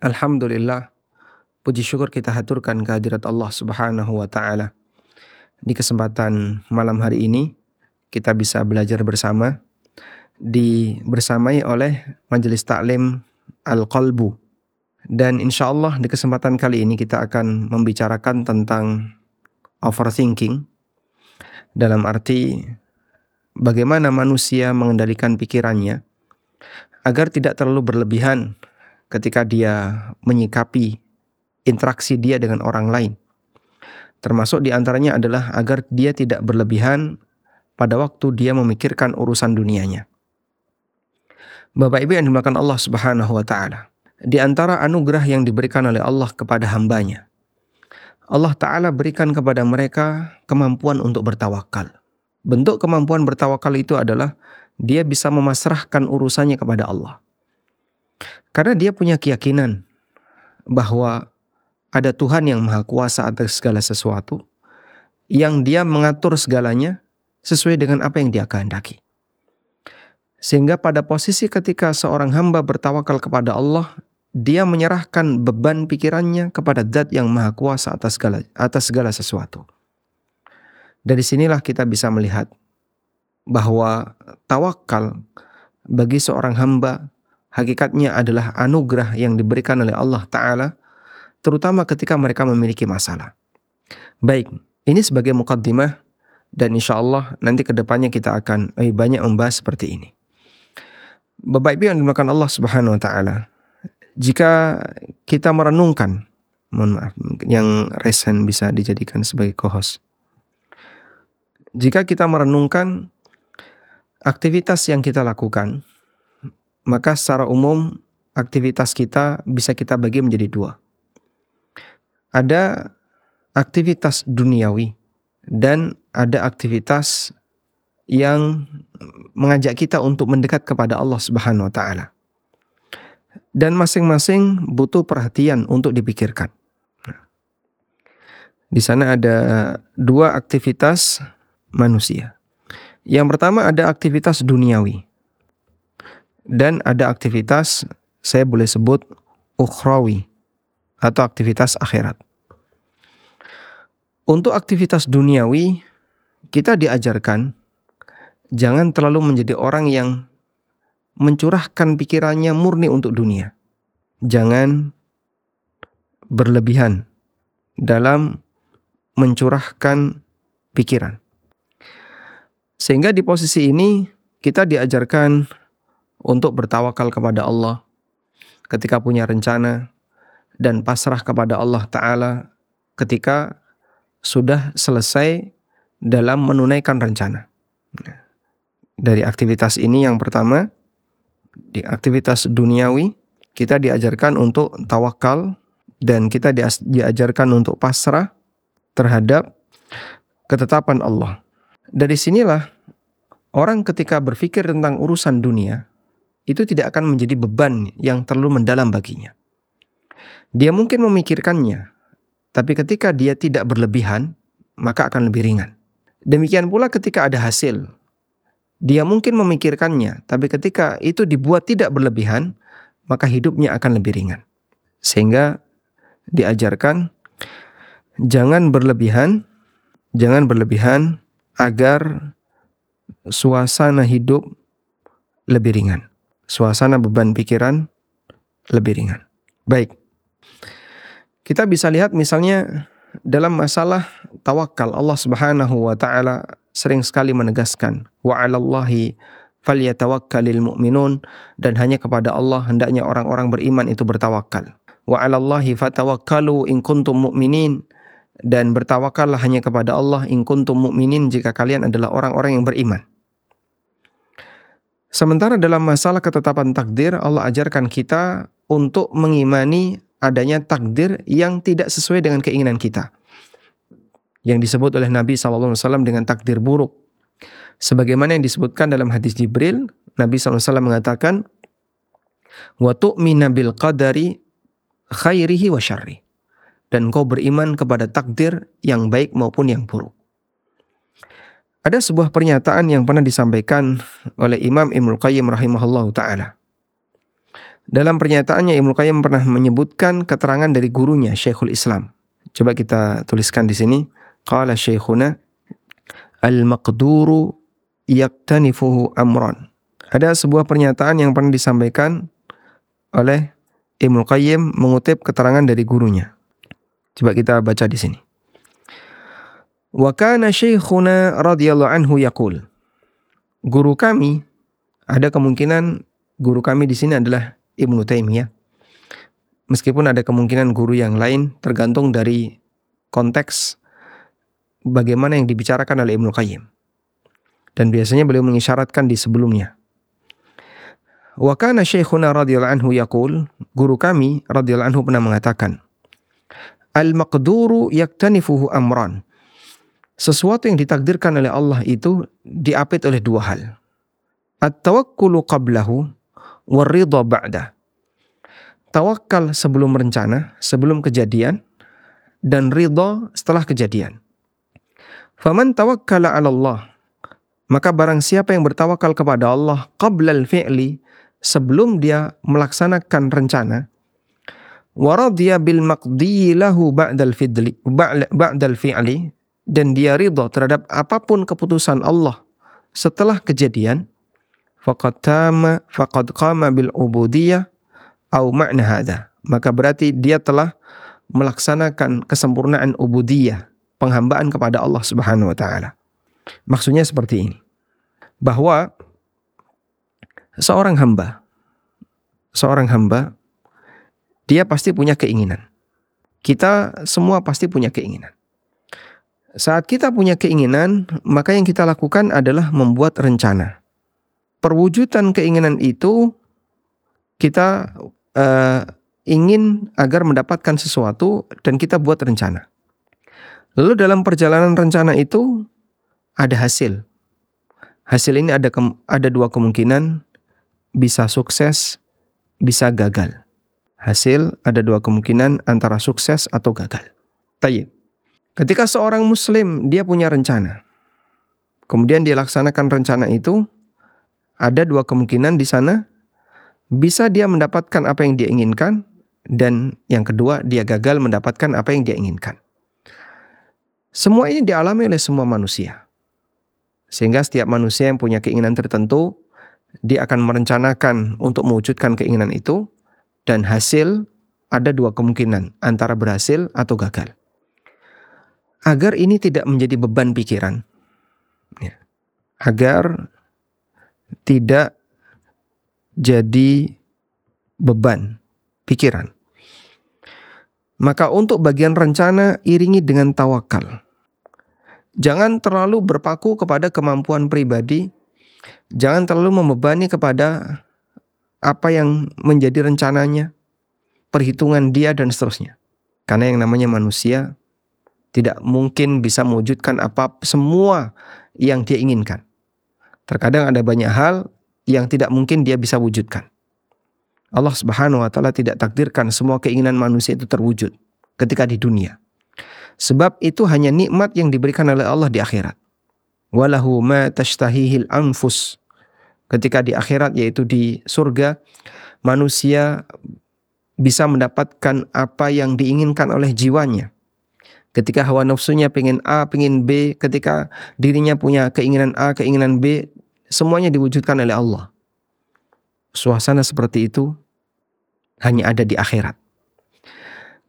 Alhamdulillah, puji syukur kita haturkan kehadirat Allah Subhanahu wa taala. Di kesempatan malam hari ini kita bisa belajar bersama di bersamai oleh Majelis Taklim Al-Qalbu. Dan insya Allah di kesempatan kali ini kita akan membicarakan tentang overthinking dalam arti bagaimana manusia mengendalikan pikirannya agar tidak terlalu berlebihan ketika dia menyikapi interaksi dia dengan orang lain. Termasuk di antaranya adalah agar dia tidak berlebihan pada waktu dia memikirkan urusan dunianya. Bapak Ibu yang dimakan Allah Subhanahu wa taala. Di antara anugerah yang diberikan oleh Allah kepada hambanya. Allah Ta'ala berikan kepada mereka kemampuan untuk bertawakal. Bentuk kemampuan bertawakal itu adalah dia bisa memasrahkan urusannya kepada Allah. Karena dia punya keyakinan bahwa ada Tuhan yang maha kuasa atas segala sesuatu, yang dia mengatur segalanya sesuai dengan apa yang dia kehendaki. Sehingga pada posisi ketika seorang hamba bertawakal kepada Allah, dia menyerahkan beban pikirannya kepada zat yang maha kuasa atas segala, atas segala sesuatu. Dari sinilah kita bisa melihat bahwa tawakal bagi seorang hamba hakikatnya adalah anugerah yang diberikan oleh Allah Ta'ala, terutama ketika mereka memiliki masalah. Baik, ini sebagai mukaddimah dan insya Allah nanti ke depannya kita akan lebih banyak membahas seperti ini. Bapak Ibu yang dimakan Allah Subhanahu Wa Ta'ala, jika kita merenungkan, mohon maaf, yang resen bisa dijadikan sebagai co-host. Jika kita merenungkan aktivitas yang kita lakukan, maka secara umum aktivitas kita bisa kita bagi menjadi dua. Ada aktivitas duniawi dan ada aktivitas yang mengajak kita untuk mendekat kepada Allah Subhanahu wa taala. Dan masing-masing butuh perhatian untuk dipikirkan. Di sana ada dua aktivitas manusia. Yang pertama ada aktivitas duniawi dan ada aktivitas saya boleh sebut ukhrawi atau aktivitas akhirat. Untuk aktivitas duniawi kita diajarkan jangan terlalu menjadi orang yang mencurahkan pikirannya murni untuk dunia. Jangan berlebihan dalam mencurahkan pikiran. Sehingga di posisi ini kita diajarkan untuk bertawakal kepada Allah ketika punya rencana dan pasrah kepada Allah Ta'ala ketika sudah selesai dalam menunaikan rencana. Dari aktivitas ini yang pertama, di aktivitas duniawi, kita diajarkan untuk tawakal dan kita diajarkan untuk pasrah terhadap ketetapan Allah. Dari sinilah orang ketika berpikir tentang urusan dunia, itu tidak akan menjadi beban yang terlalu mendalam baginya. Dia mungkin memikirkannya, tapi ketika dia tidak berlebihan, maka akan lebih ringan. Demikian pula ketika ada hasil, dia mungkin memikirkannya, tapi ketika itu dibuat tidak berlebihan, maka hidupnya akan lebih ringan. Sehingga diajarkan jangan berlebihan, jangan berlebihan agar suasana hidup lebih ringan suasana beban pikiran lebih ringan. Baik. Kita bisa lihat misalnya dalam masalah tawakal Allah Subhanahu wa taala sering sekali menegaskan wa 'alallahi falyatawakkalul mu'minun dan hanya kepada Allah hendaknya orang-orang beriman itu bertawakal. Wa 'alallahi fatawakkalu in kuntum mu'minin dan bertawakallah hanya kepada Allah in kuntum mu'minin jika kalian adalah orang-orang yang beriman. Sementara dalam masalah ketetapan takdir, Allah ajarkan kita untuk mengimani adanya takdir yang tidak sesuai dengan keinginan kita. Yang disebut oleh Nabi SAW dengan takdir buruk. Sebagaimana yang disebutkan dalam hadis Jibril, Nabi SAW mengatakan, Wa tu'mina bil qadari khairihi wa. Dan kau beriman kepada takdir yang baik maupun yang buruk. Ada sebuah pernyataan yang pernah disampaikan oleh Imam Ibnu Qayyim rahimahullah taala. Dalam pernyataannya Ibnu Qayyim pernah menyebutkan keterangan dari gurunya Syekhul Islam. Coba kita tuliskan di sini. Qala Syekhuna al-maqduru yaktanifuhu amran. Ada sebuah pernyataan yang pernah disampaikan oleh Ibnu Qayyim mengutip keterangan dari gurunya. Coba kita baca di sini. Wa kana syekhuna radhiyallahu anhu yaqul. Guru kami ada kemungkinan guru kami di sini adalah Ibnu Taimiyah. Meskipun ada kemungkinan guru yang lain tergantung dari konteks bagaimana yang dibicarakan oleh Ibnu Qayyim. Dan biasanya beliau mengisyaratkan di sebelumnya. Wa kana syekhuna radhiyallahu anhu yaqul, guru kami radhiyallahu anhu pernah mengatakan, Al-maqduru yaktanifuhu amran. Sesuatu yang ditakdirkan oleh Allah itu diapit oleh dua hal. At-tawakkulu qablahu waridha ba'da. Tawakal sebelum rencana, sebelum kejadian, dan ridha setelah kejadian. Faman tawakkala 'ala Allah, maka barang siapa yang bertawakal kepada Allah qabla al-fi'li, sebelum dia melaksanakan rencana, waradhiya bil maqdi lahu ba'dal fi'li dan dia ridha terhadap apa pun keputusan Allah. Setelah kejadian faqad tama faqad qama bil ubudiyah au makna hadha. Maka berarti dia telah melaksanakan kesempurnaan ubudiyah penghambaan kepada Allah Subhanahu wa taala. Maksudnya seperti ini. Bahwa seorang hamba seorang hamba dia pasti punya keinginan. Kita semua pasti punya keinginan saat kita punya keinginan, maka yang kita lakukan adalah membuat rencana perwujudan keinginan itu kita uh, ingin agar mendapatkan sesuatu dan kita buat rencana. Lalu dalam perjalanan rencana itu ada hasil. Hasil ini ada ada dua kemungkinan, bisa sukses, bisa gagal. Hasil ada dua kemungkinan antara sukses atau gagal. Tayyib. Ketika seorang muslim dia punya rencana. Kemudian dia laksanakan rencana itu, ada dua kemungkinan di sana. Bisa dia mendapatkan apa yang dia inginkan dan yang kedua dia gagal mendapatkan apa yang dia inginkan. Semua ini dialami oleh semua manusia. Sehingga setiap manusia yang punya keinginan tertentu, dia akan merencanakan untuk mewujudkan keinginan itu dan hasil ada dua kemungkinan antara berhasil atau gagal. Agar ini tidak menjadi beban pikiran. Ya. Agar tidak jadi beban pikiran. Maka untuk bagian rencana iringi dengan tawakal. Jangan terlalu berpaku kepada kemampuan pribadi, jangan terlalu membebani kepada apa yang menjadi rencananya, perhitungan dia dan seterusnya. Karena yang namanya manusia tidak mungkin bisa mewujudkan apa semua yang dia inginkan. Terkadang ada banyak hal yang tidak mungkin dia bisa wujudkan. Allah Subhanahu wa taala tidak takdirkan semua keinginan manusia itu terwujud ketika di dunia. Sebab itu hanya nikmat yang diberikan oleh Allah di akhirat. Walahu ma tashtahihil anfus. Ketika di akhirat yaitu di surga manusia bisa mendapatkan apa yang diinginkan oleh jiwanya. Ketika hawa nafsunya pengen A, pengen B, ketika dirinya punya keinginan A, keinginan B, semuanya diwujudkan oleh Allah. Suasana seperti itu hanya ada di akhirat.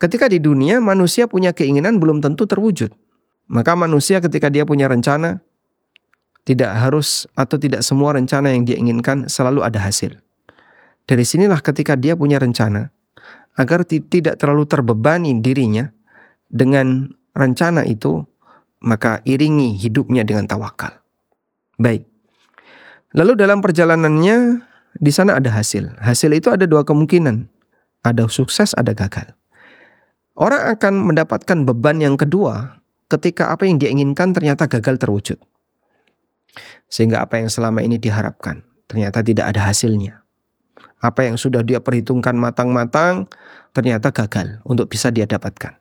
Ketika di dunia manusia punya keinginan belum tentu terwujud. Maka manusia ketika dia punya rencana tidak harus atau tidak semua rencana yang dia inginkan selalu ada hasil. Dari sinilah ketika dia punya rencana agar tidak terlalu terbebani dirinya dengan rencana itu, maka iringi hidupnya dengan tawakal. Baik. Lalu dalam perjalanannya di sana ada hasil. Hasil itu ada dua kemungkinan. Ada sukses, ada gagal. Orang akan mendapatkan beban yang kedua ketika apa yang dia inginkan ternyata gagal terwujud. Sehingga apa yang selama ini diharapkan ternyata tidak ada hasilnya. Apa yang sudah dia perhitungkan matang-matang ternyata gagal untuk bisa dia dapatkan.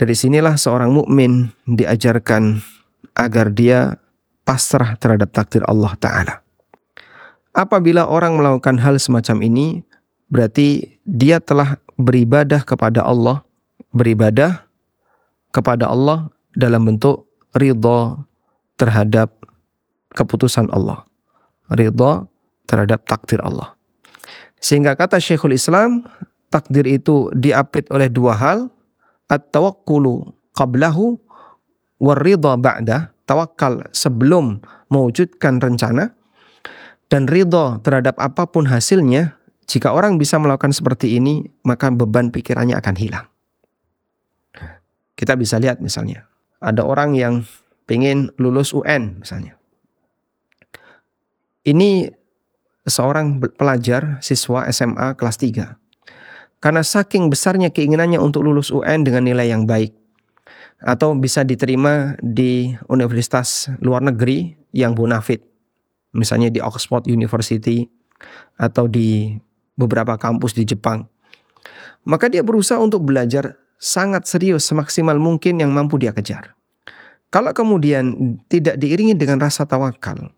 Dari sinilah seorang mukmin diajarkan agar dia pasrah terhadap takdir Allah Ta'ala. Apabila orang melakukan hal semacam ini, berarti dia telah beribadah kepada Allah, beribadah kepada Allah dalam bentuk ridho terhadap keputusan Allah. Ridho terhadap takdir Allah. Sehingga kata Syekhul Islam, takdir itu diapit oleh dua hal, at-tawakkulu qablahu warridha ba'da, tawakal sebelum mewujudkan rencana dan ridho terhadap apa pun hasilnya, jika orang bisa melakukan seperti ini, maka beban pikirannya akan hilang. Kita bisa lihat misalnya, ada orang yang ingin lulus UN misalnya. Ini seorang pelajar siswa SMA kelas 3. Karena saking besarnya keinginannya untuk lulus UN dengan nilai yang baik atau bisa diterima di universitas luar negeri yang bonafit misalnya di Oxford University atau di beberapa kampus di Jepang. Maka dia berusaha untuk belajar sangat serius semaksimal mungkin yang mampu dia kejar. Kalau kemudian tidak diiringi dengan rasa tawakal,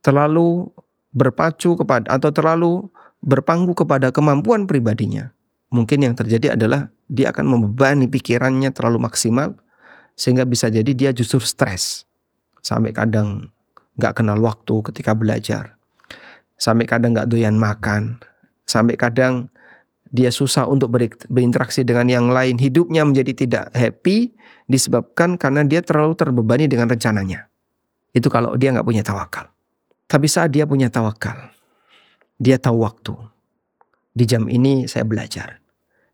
terlalu berpacu kepada atau terlalu berpangku kepada kemampuan pribadinya, mungkin yang terjadi adalah dia akan membebani pikirannya terlalu maksimal sehingga bisa jadi dia justru stres sampai kadang nggak kenal waktu ketika belajar. Sampai kadang nggak doyan makan. Sampai kadang dia susah untuk berinteraksi dengan yang lain. Hidupnya menjadi tidak happy disebabkan karena dia terlalu terbebani dengan rencananya. Itu kalau dia nggak punya tawakal. Tapi saat dia punya tawakal, dia tahu waktu. Di jam ini saya belajar.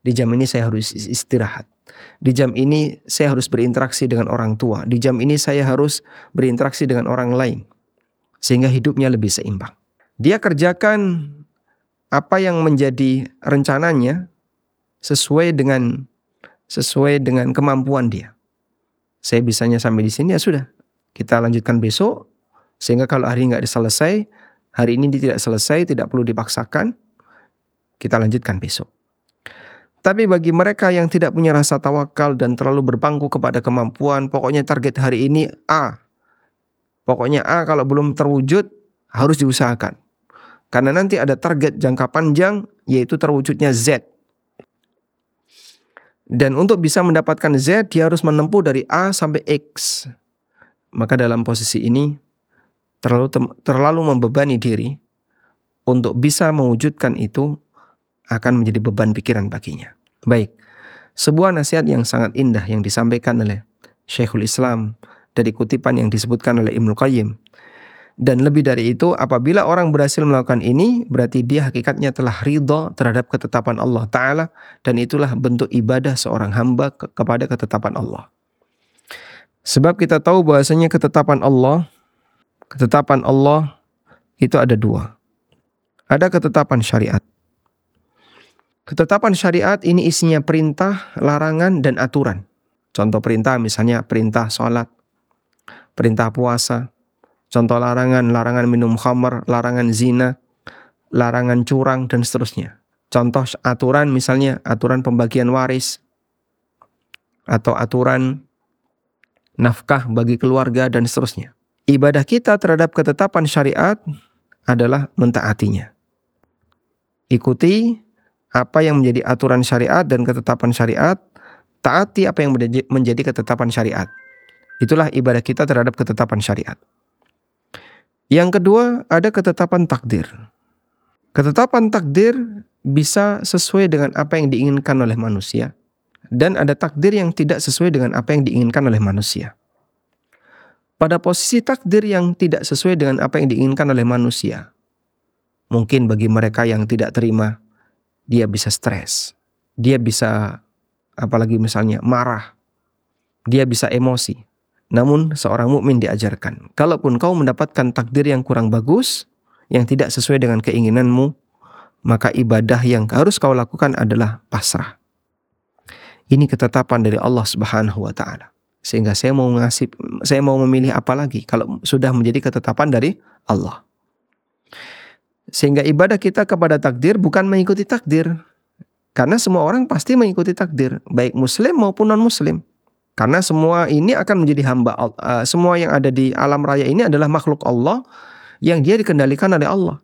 Di jam ini saya harus istirahat. Di jam ini saya harus berinteraksi dengan orang tua. Di jam ini saya harus berinteraksi dengan orang lain. Sehingga hidupnya lebih seimbang. Dia kerjakan apa yang menjadi rencananya sesuai dengan sesuai dengan kemampuan dia. Saya bisanya sampai di sini ya sudah. Kita lanjutkan besok sehingga kalau hari nggak selesai, hari ini tidak selesai, tidak perlu dipaksakan, kita lanjutkan besok. Tapi bagi mereka yang tidak punya rasa tawakal dan terlalu berpangku kepada kemampuan, pokoknya target hari ini A. Pokoknya A kalau belum terwujud harus diusahakan. Karena nanti ada target jangka panjang yaitu terwujudnya Z. Dan untuk bisa mendapatkan Z dia harus menempuh dari A sampai X. Maka dalam posisi ini terlalu terlalu membebani diri untuk bisa mewujudkan itu akan menjadi beban pikiran baginya. Baik, sebuah nasihat yang sangat indah yang disampaikan oleh Syekhul Islam dari kutipan yang disebutkan oleh Ibnu Qayyim. Dan lebih dari itu, apabila orang berhasil melakukan ini, berarti dia hakikatnya telah ridho terhadap ketetapan Allah Ta'ala, dan itulah bentuk ibadah seorang hamba ke kepada ketetapan Allah. Sebab kita tahu bahasanya ketetapan Allah, ketetapan Allah itu ada dua. Ada ketetapan syariat. Ketetapan syariat ini isinya perintah, larangan, dan aturan. Contoh perintah misalnya perintah sholat, perintah puasa, contoh larangan, larangan minum khamar, larangan zina, larangan curang, dan seterusnya. Contoh aturan misalnya aturan pembagian waris, atau aturan nafkah bagi keluarga, dan seterusnya. Ibadah kita terhadap ketetapan syariat adalah mentaatinya. Ikuti apa yang menjadi aturan syariat dan ketetapan syariat, taati apa yang menjadi ketetapan syariat. Itulah ibadah kita terhadap ketetapan syariat. Yang kedua, ada ketetapan takdir. Ketetapan takdir bisa sesuai dengan apa yang diinginkan oleh manusia, dan ada takdir yang tidak sesuai dengan apa yang diinginkan oleh manusia. Pada posisi takdir yang tidak sesuai dengan apa yang diinginkan oleh manusia, mungkin bagi mereka yang tidak terima dia bisa stres, dia bisa apalagi misalnya marah, dia bisa emosi. Namun seorang mukmin diajarkan, kalaupun kau mendapatkan takdir yang kurang bagus, yang tidak sesuai dengan keinginanmu, maka ibadah yang harus kau lakukan adalah pasrah. Ini ketetapan dari Allah Subhanahu wa taala. Sehingga saya mau ngasih saya mau memilih apa lagi kalau sudah menjadi ketetapan dari Allah. Sehingga ibadah kita kepada takdir bukan mengikuti takdir. Karena semua orang pasti mengikuti takdir, baik muslim maupun non-muslim. Karena semua ini akan menjadi hamba uh, semua yang ada di alam raya ini adalah makhluk Allah yang dia dikendalikan oleh Allah.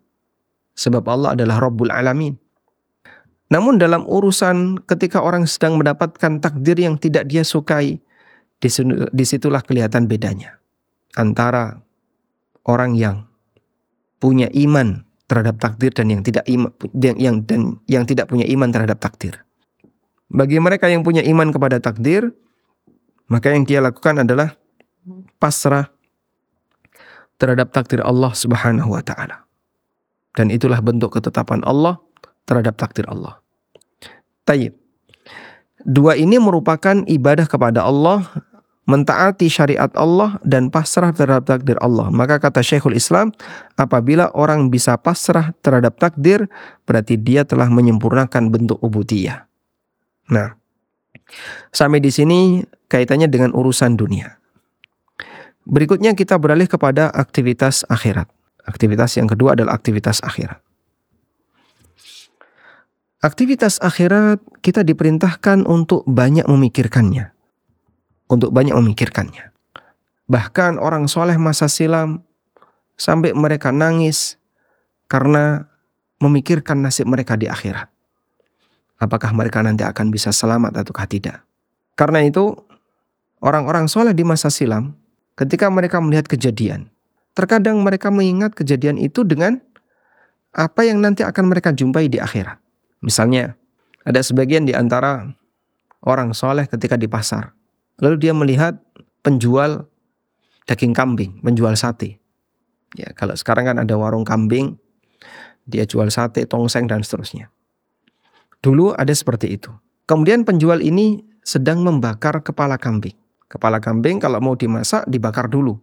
Sebab Allah adalah Rabbul Alamin. Namun dalam urusan ketika orang sedang mendapatkan takdir yang tidak dia sukai, di situlah kelihatan bedanya antara orang yang punya iman terhadap takdir dan yang tidak iman yang, dan yang tidak punya iman terhadap takdir. Bagi mereka yang punya iman kepada takdir, maka yang dia lakukan adalah pasrah terhadap takdir Allah Subhanahu wa taala. Dan itulah bentuk ketetapan Allah terhadap takdir Allah. Tayyib. Dua ini merupakan ibadah kepada Allah, mentaati syariat Allah dan pasrah terhadap takdir Allah. Maka kata Syekhul Islam, apabila orang bisa pasrah terhadap takdir, berarti dia telah menyempurnakan bentuk ubudiyah. Nah, sampai di sini kaitannya dengan urusan dunia. Berikutnya kita beralih kepada aktivitas akhirat. Aktivitas yang kedua adalah aktivitas akhirat. Aktivitas akhirat kita diperintahkan untuk banyak memikirkannya. Untuk banyak memikirkannya. Bahkan orang soleh masa silam sampai mereka nangis karena memikirkan nasib mereka di akhirat. Apakah mereka nanti akan bisa selamat atau tidak. Karena itu orang-orang soleh di masa silam ketika mereka melihat kejadian. Terkadang mereka mengingat kejadian itu dengan apa yang nanti akan mereka jumpai di akhirat. Misalnya, ada sebagian di antara orang soleh ketika di pasar. Lalu dia melihat penjual daging kambing, menjual sate. Ya, kalau sekarang kan ada warung kambing, dia jual sate, tongseng dan seterusnya. Dulu ada seperti itu. Kemudian penjual ini sedang membakar kepala kambing. Kepala kambing kalau mau dimasak dibakar dulu.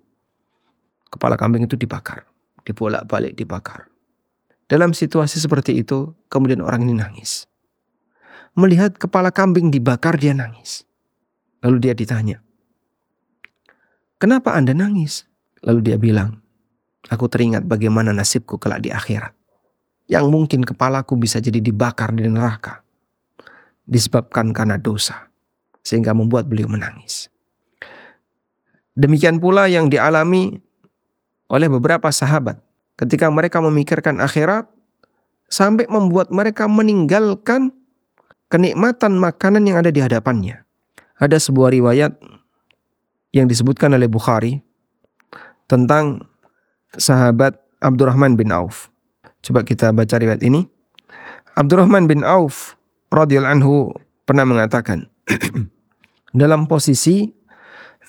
Kepala kambing itu dibakar, dibolak-balik dibakar. Dalam situasi seperti itu, kemudian orang ini nangis. Melihat kepala kambing dibakar, dia nangis. Lalu dia ditanya, "Kenapa Anda nangis?" Lalu dia bilang, "Aku teringat bagaimana nasibku kelak di akhirat. Yang mungkin kepalaku bisa jadi dibakar di neraka disebabkan karena dosa, sehingga membuat beliau menangis." Demikian pula yang dialami oleh beberapa sahabat ketika mereka memikirkan akhirat sampai membuat mereka meninggalkan kenikmatan makanan yang ada di hadapannya. Ada sebuah riwayat yang disebutkan oleh Bukhari tentang sahabat Abdurrahman bin Auf. Coba kita baca riwayat ini. Abdurrahman bin Auf radhiyallahu anhu pernah mengatakan dalam posisi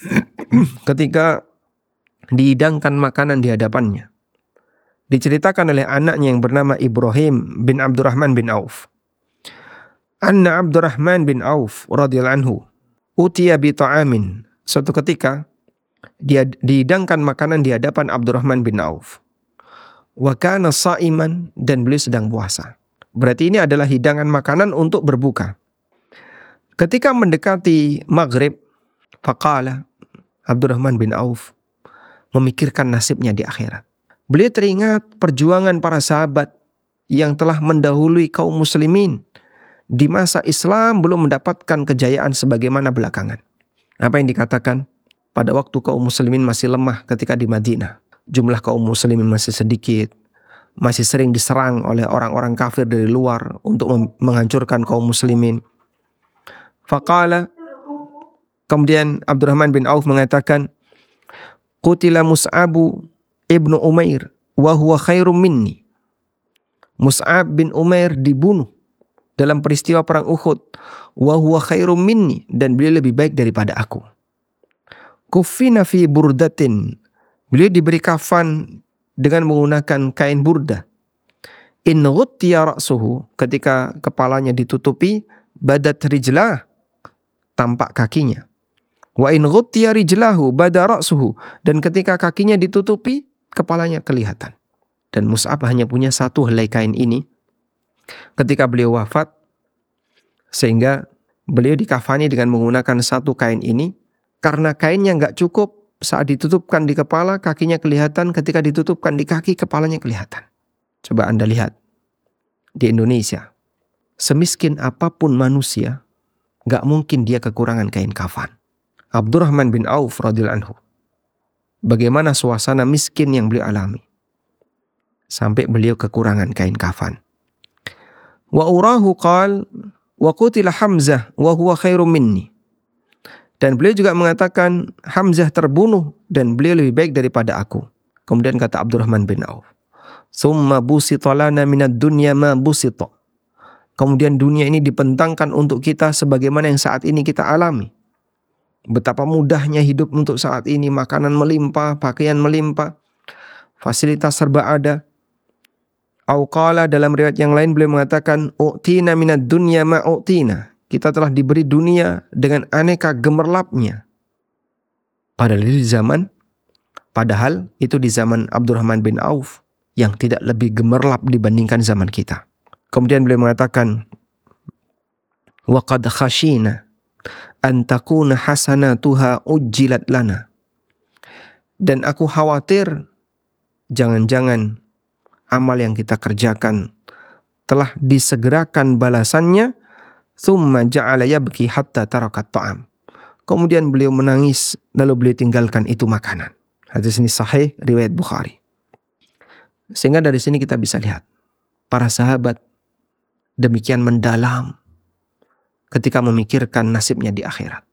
ketika dihidangkan makanan di hadapannya diceritakan oleh anaknya yang bernama Ibrahim bin Abdurrahman bin Auf. Anna Abdurrahman bin Auf radhiyallahu anhu utiya bi ta'amin. Suatu ketika dia dihidangkan makanan di hadapan Abdurrahman bin Auf. Wa kana sa'iman dan beliau sedang puasa. Berarti ini adalah hidangan makanan untuk berbuka. Ketika mendekati maghrib, faqala Abdurrahman bin Auf memikirkan nasibnya di akhirat. Beliau teringat perjuangan para sahabat yang telah mendahului kaum muslimin di masa Islam belum mendapatkan kejayaan sebagaimana belakangan. Apa yang dikatakan pada waktu kaum muslimin masih lemah ketika di Madinah. Jumlah kaum muslimin masih sedikit, masih sering diserang oleh orang-orang kafir dari luar untuk menghancurkan kaum muslimin. Faqala Kemudian Abdurrahman bin Auf mengatakan, Qutila Mus'abu Ibnu Umair wa huwa khairum minni. Mus'ab bin Umair dibunuh dalam peristiwa perang Uhud wa huwa khairum minni dan beliau lebih baik daripada aku. Kufina fi burdatin. Beliau diberi kafan dengan menggunakan kain burda. In ghuttiya ra'suhu ketika kepalanya ditutupi badat rijlah tampak kakinya. Wa in ghuttiya rijlahu bada ra'suhu dan ketika kakinya ditutupi kepalanya kelihatan. Dan Mus'ab hanya punya satu helai kain ini ketika beliau wafat sehingga Beliau dikafani dengan menggunakan satu kain ini karena kainnya nggak cukup saat ditutupkan di kepala kakinya kelihatan ketika ditutupkan di kaki kepalanya kelihatan. Coba Anda lihat di Indonesia semiskin apa pun manusia nggak mungkin dia kekurangan kain kafan. Abdurrahman bin Auf radhiyallahu anhu. Bagaimana suasana miskin yang beliau alami. Sampai beliau kekurangan kain kafan. Wa urahu qal wa qutila Hamzah wa huwa khairum minni. Dan beliau juga mengatakan Hamzah terbunuh dan beliau lebih baik daripada aku. Kemudian kata Abdurrahman bin Auf, "Summa busita lana minad dunya ma busita." Kemudian dunia ini dipentangkan untuk kita sebagaimana yang saat ini kita alami. Betapa mudahnya hidup untuk saat ini, makanan melimpah, pakaian melimpah, fasilitas serba ada. Auqala dalam riwayat yang lain beliau mengatakan u'tina minad dunya ma. Kita telah diberi dunia dengan aneka gemerlapnya. Padahal di zaman padahal itu di zaman Abdurrahman bin Auf yang tidak lebih gemerlap dibandingkan zaman kita. Kemudian beliau mengatakan wa qad khashina an takuna hasanatuha ujjilat lana. Dan aku khawatir jangan-jangan amal yang kita kerjakan telah disegerakan balasannya thumma ja'ala yabki hatta tarakat ta'am kemudian beliau menangis lalu beliau tinggalkan itu makanan. Hadis ini sahih riwayat Bukhari. Sehingga dari sini kita bisa lihat para sahabat demikian mendalam ketika memikirkan nasibnya di akhirat.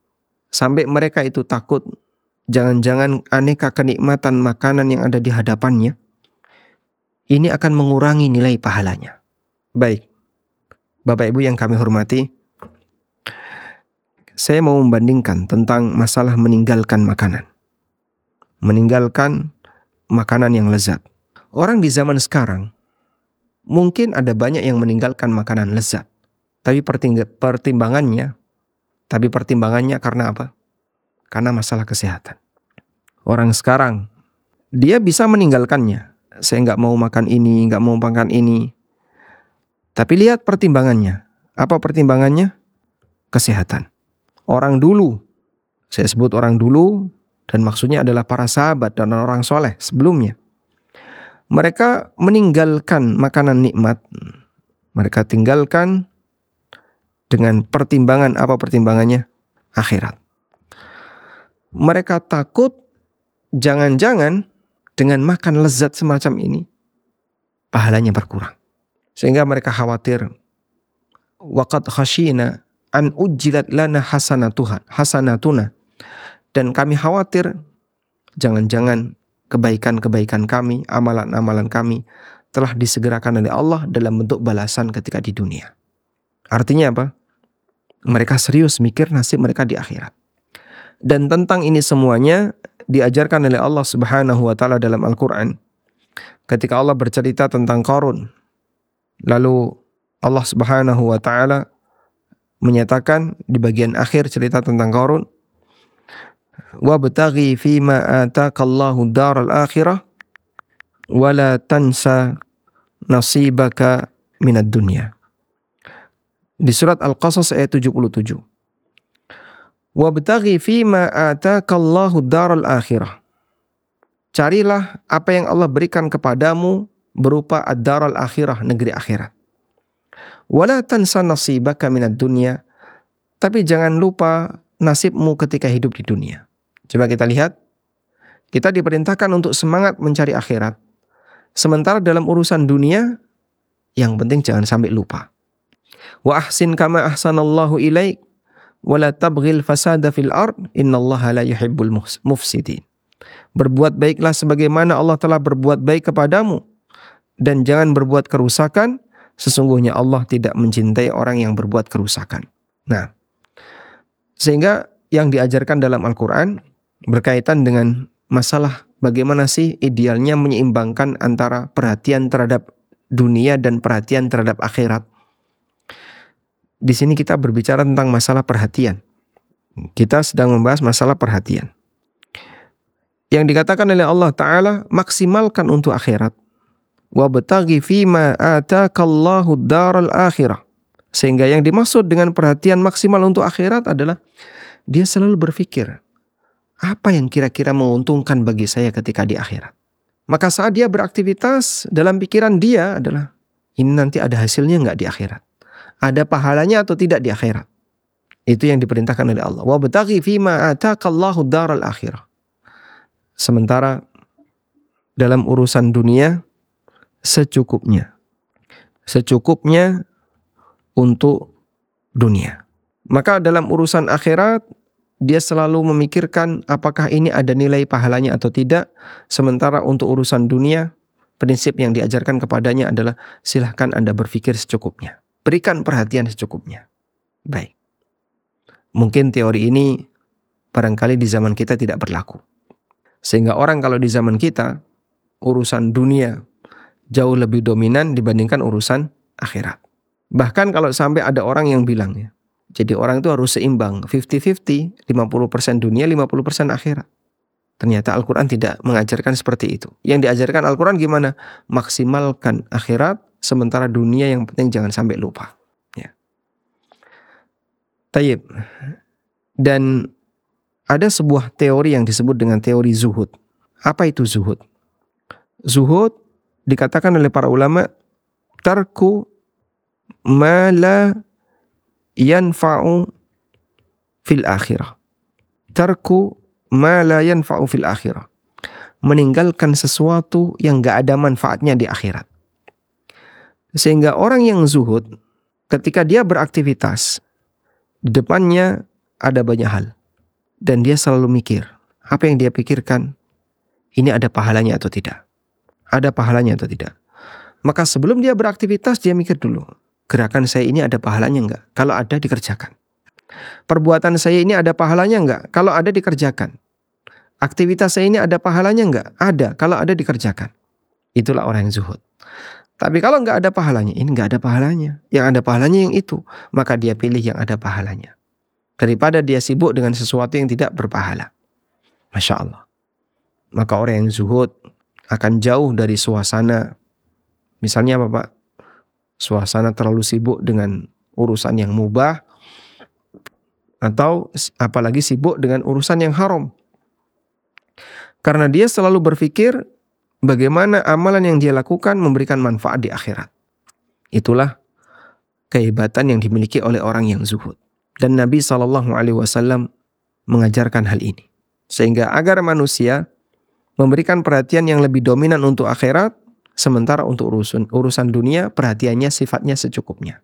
Sampai mereka itu takut jangan-jangan aneka kenikmatan makanan yang ada di hadapannya ini akan mengurangi nilai pahalanya. Baik, Bapak Ibu yang kami hormati, saya mau membandingkan tentang masalah meninggalkan makanan. Meninggalkan makanan yang lezat. Orang di zaman sekarang mungkin ada banyak yang meninggalkan makanan lezat. Tapi pertimbangannya, tapi pertimbangannya karena apa? Karena masalah kesehatan. Orang sekarang dia bisa meninggalkannya, saya nggak mau makan ini, nggak mau makan ini. Tapi lihat pertimbangannya. Apa pertimbangannya? Kesehatan. Orang dulu, saya sebut orang dulu, dan maksudnya adalah para sahabat dan orang soleh sebelumnya. Mereka meninggalkan makanan nikmat. Mereka tinggalkan dengan pertimbangan apa pertimbangannya? Akhirat. Mereka takut jangan-jangan dengan makan lezat semacam ini, pahalanya berkurang. Sehingga mereka khawatir, waqad khashina an ujilat lana hasanatuha, hasanatuna. Dan kami khawatir, jangan-jangan kebaikan-kebaikan kami, amalan-amalan kami telah disegerakan oleh Allah dalam bentuk balasan ketika di dunia. Artinya apa? Mereka serius mikir nasib mereka di akhirat. Dan tentang ini semuanya diajarkan oleh Allah Subhanahu wa taala dalam Al-Qur'an. Ketika Allah bercerita tentang Qarun, lalu Allah Subhanahu wa taala menyatakan di bagian akhir cerita tentang Qarun, "Wa bataghi ma ataqallahu daral akhirah wa la tansa nasibaka minad dunya." Di surat Al-Qasas ayat 77. Wabtaghi fima atakallahu daral akhirah. Carilah apa yang Allah berikan kepadamu berupa ad-daral akhirah, negeri akhirat. Wala tansa nasibaka minad dunya. Tapi jangan lupa nasibmu ketika hidup di dunia. Coba kita lihat. Kita diperintahkan untuk semangat mencari akhirat. Sementara dalam urusan dunia, yang penting jangan sampai lupa. Wa ahsin kama ahsanallahu ilaik wala tabghil fasada fil ard innallaha la yuhibbul mufsidin. Berbuat baiklah sebagaimana Allah telah berbuat baik kepadamu dan jangan berbuat kerusakan sesungguhnya Allah tidak mencintai orang yang berbuat kerusakan. Nah, sehingga yang diajarkan dalam Al-Qur'an berkaitan dengan masalah bagaimana sih idealnya menyeimbangkan antara perhatian terhadap dunia dan perhatian terhadap akhirat di sini kita berbicara tentang masalah perhatian. Kita sedang membahas masalah perhatian. Yang dikatakan oleh Allah Ta'ala, maksimalkan untuk akhirat. Wa betagi fima atakallahu daral akhirah. Sehingga yang dimaksud dengan perhatian maksimal untuk akhirat adalah dia selalu berpikir, apa yang kira-kira menguntungkan bagi saya ketika di akhirat. Maka saat dia beraktivitas, dalam pikiran dia adalah, ini nanti ada hasilnya nggak di akhirat? Ada pahalanya atau tidak di akhirat? Itu yang diperintahkan oleh Allah. Wa bataghi fima ataqallahu daral akhirah. Sementara dalam urusan dunia secukupnya. Secukupnya untuk dunia. Maka dalam urusan akhirat dia selalu memikirkan apakah ini ada nilai pahalanya atau tidak. Sementara untuk urusan dunia, prinsip yang diajarkan kepadanya adalah silahkan Anda berpikir secukupnya. Berikan perhatian secukupnya. Baik. Mungkin teori ini barangkali di zaman kita tidak berlaku. Sehingga orang kalau di zaman kita urusan dunia jauh lebih dominan dibandingkan urusan akhirat. Bahkan kalau sampai ada orang yang bilang ya, jadi orang itu harus seimbang, 50-50, 50% dunia, 50% akhirat. Ternyata Al-Quran tidak mengajarkan seperti itu. Yang diajarkan Al-Quran gimana? Maksimalkan akhirat, sementara dunia yang penting jangan sampai lupa. Ya. Tayyib. Dan ada sebuah teori yang disebut dengan teori zuhud. Apa itu zuhud? Zuhud dikatakan oleh para ulama tarku ma la yanfa'u fil akhirah. Tarku ma la yanfa'u fil akhirah. Meninggalkan sesuatu yang gak ada manfaatnya di akhirat. Sehingga orang yang zuhud ketika dia beraktivitas di depannya ada banyak hal dan dia selalu mikir apa yang dia pikirkan ini ada pahalanya atau tidak ada pahalanya atau tidak maka sebelum dia beraktivitas dia mikir dulu gerakan saya ini ada pahalanya enggak? Kalau ada dikerjakan. Perbuatan saya ini ada pahalanya enggak? Kalau ada dikerjakan. Aktivitas saya ini ada pahalanya enggak? Ada, kalau ada dikerjakan. Itulah orang yang zuhud. Tapi kalau enggak ada pahalanya, ini enggak ada pahalanya. Yang ada pahalanya yang itu, maka dia pilih yang ada pahalanya. Daripada dia sibuk dengan sesuatu yang tidak berpahala. Masya Allah. Maka orang yang zuhud akan jauh dari suasana. Misalnya apa Pak? suasana terlalu sibuk dengan urusan yang mubah atau apalagi sibuk dengan urusan yang haram. Karena dia selalu berpikir bagaimana amalan yang dia lakukan memberikan manfaat di akhirat. Itulah kehebatan yang dimiliki oleh orang yang zuhud. Dan Nabi Shallallahu Alaihi Wasallam mengajarkan hal ini, sehingga agar manusia memberikan perhatian yang lebih dominan untuk akhirat, Sementara untuk urusan urusan dunia perhatiannya sifatnya secukupnya.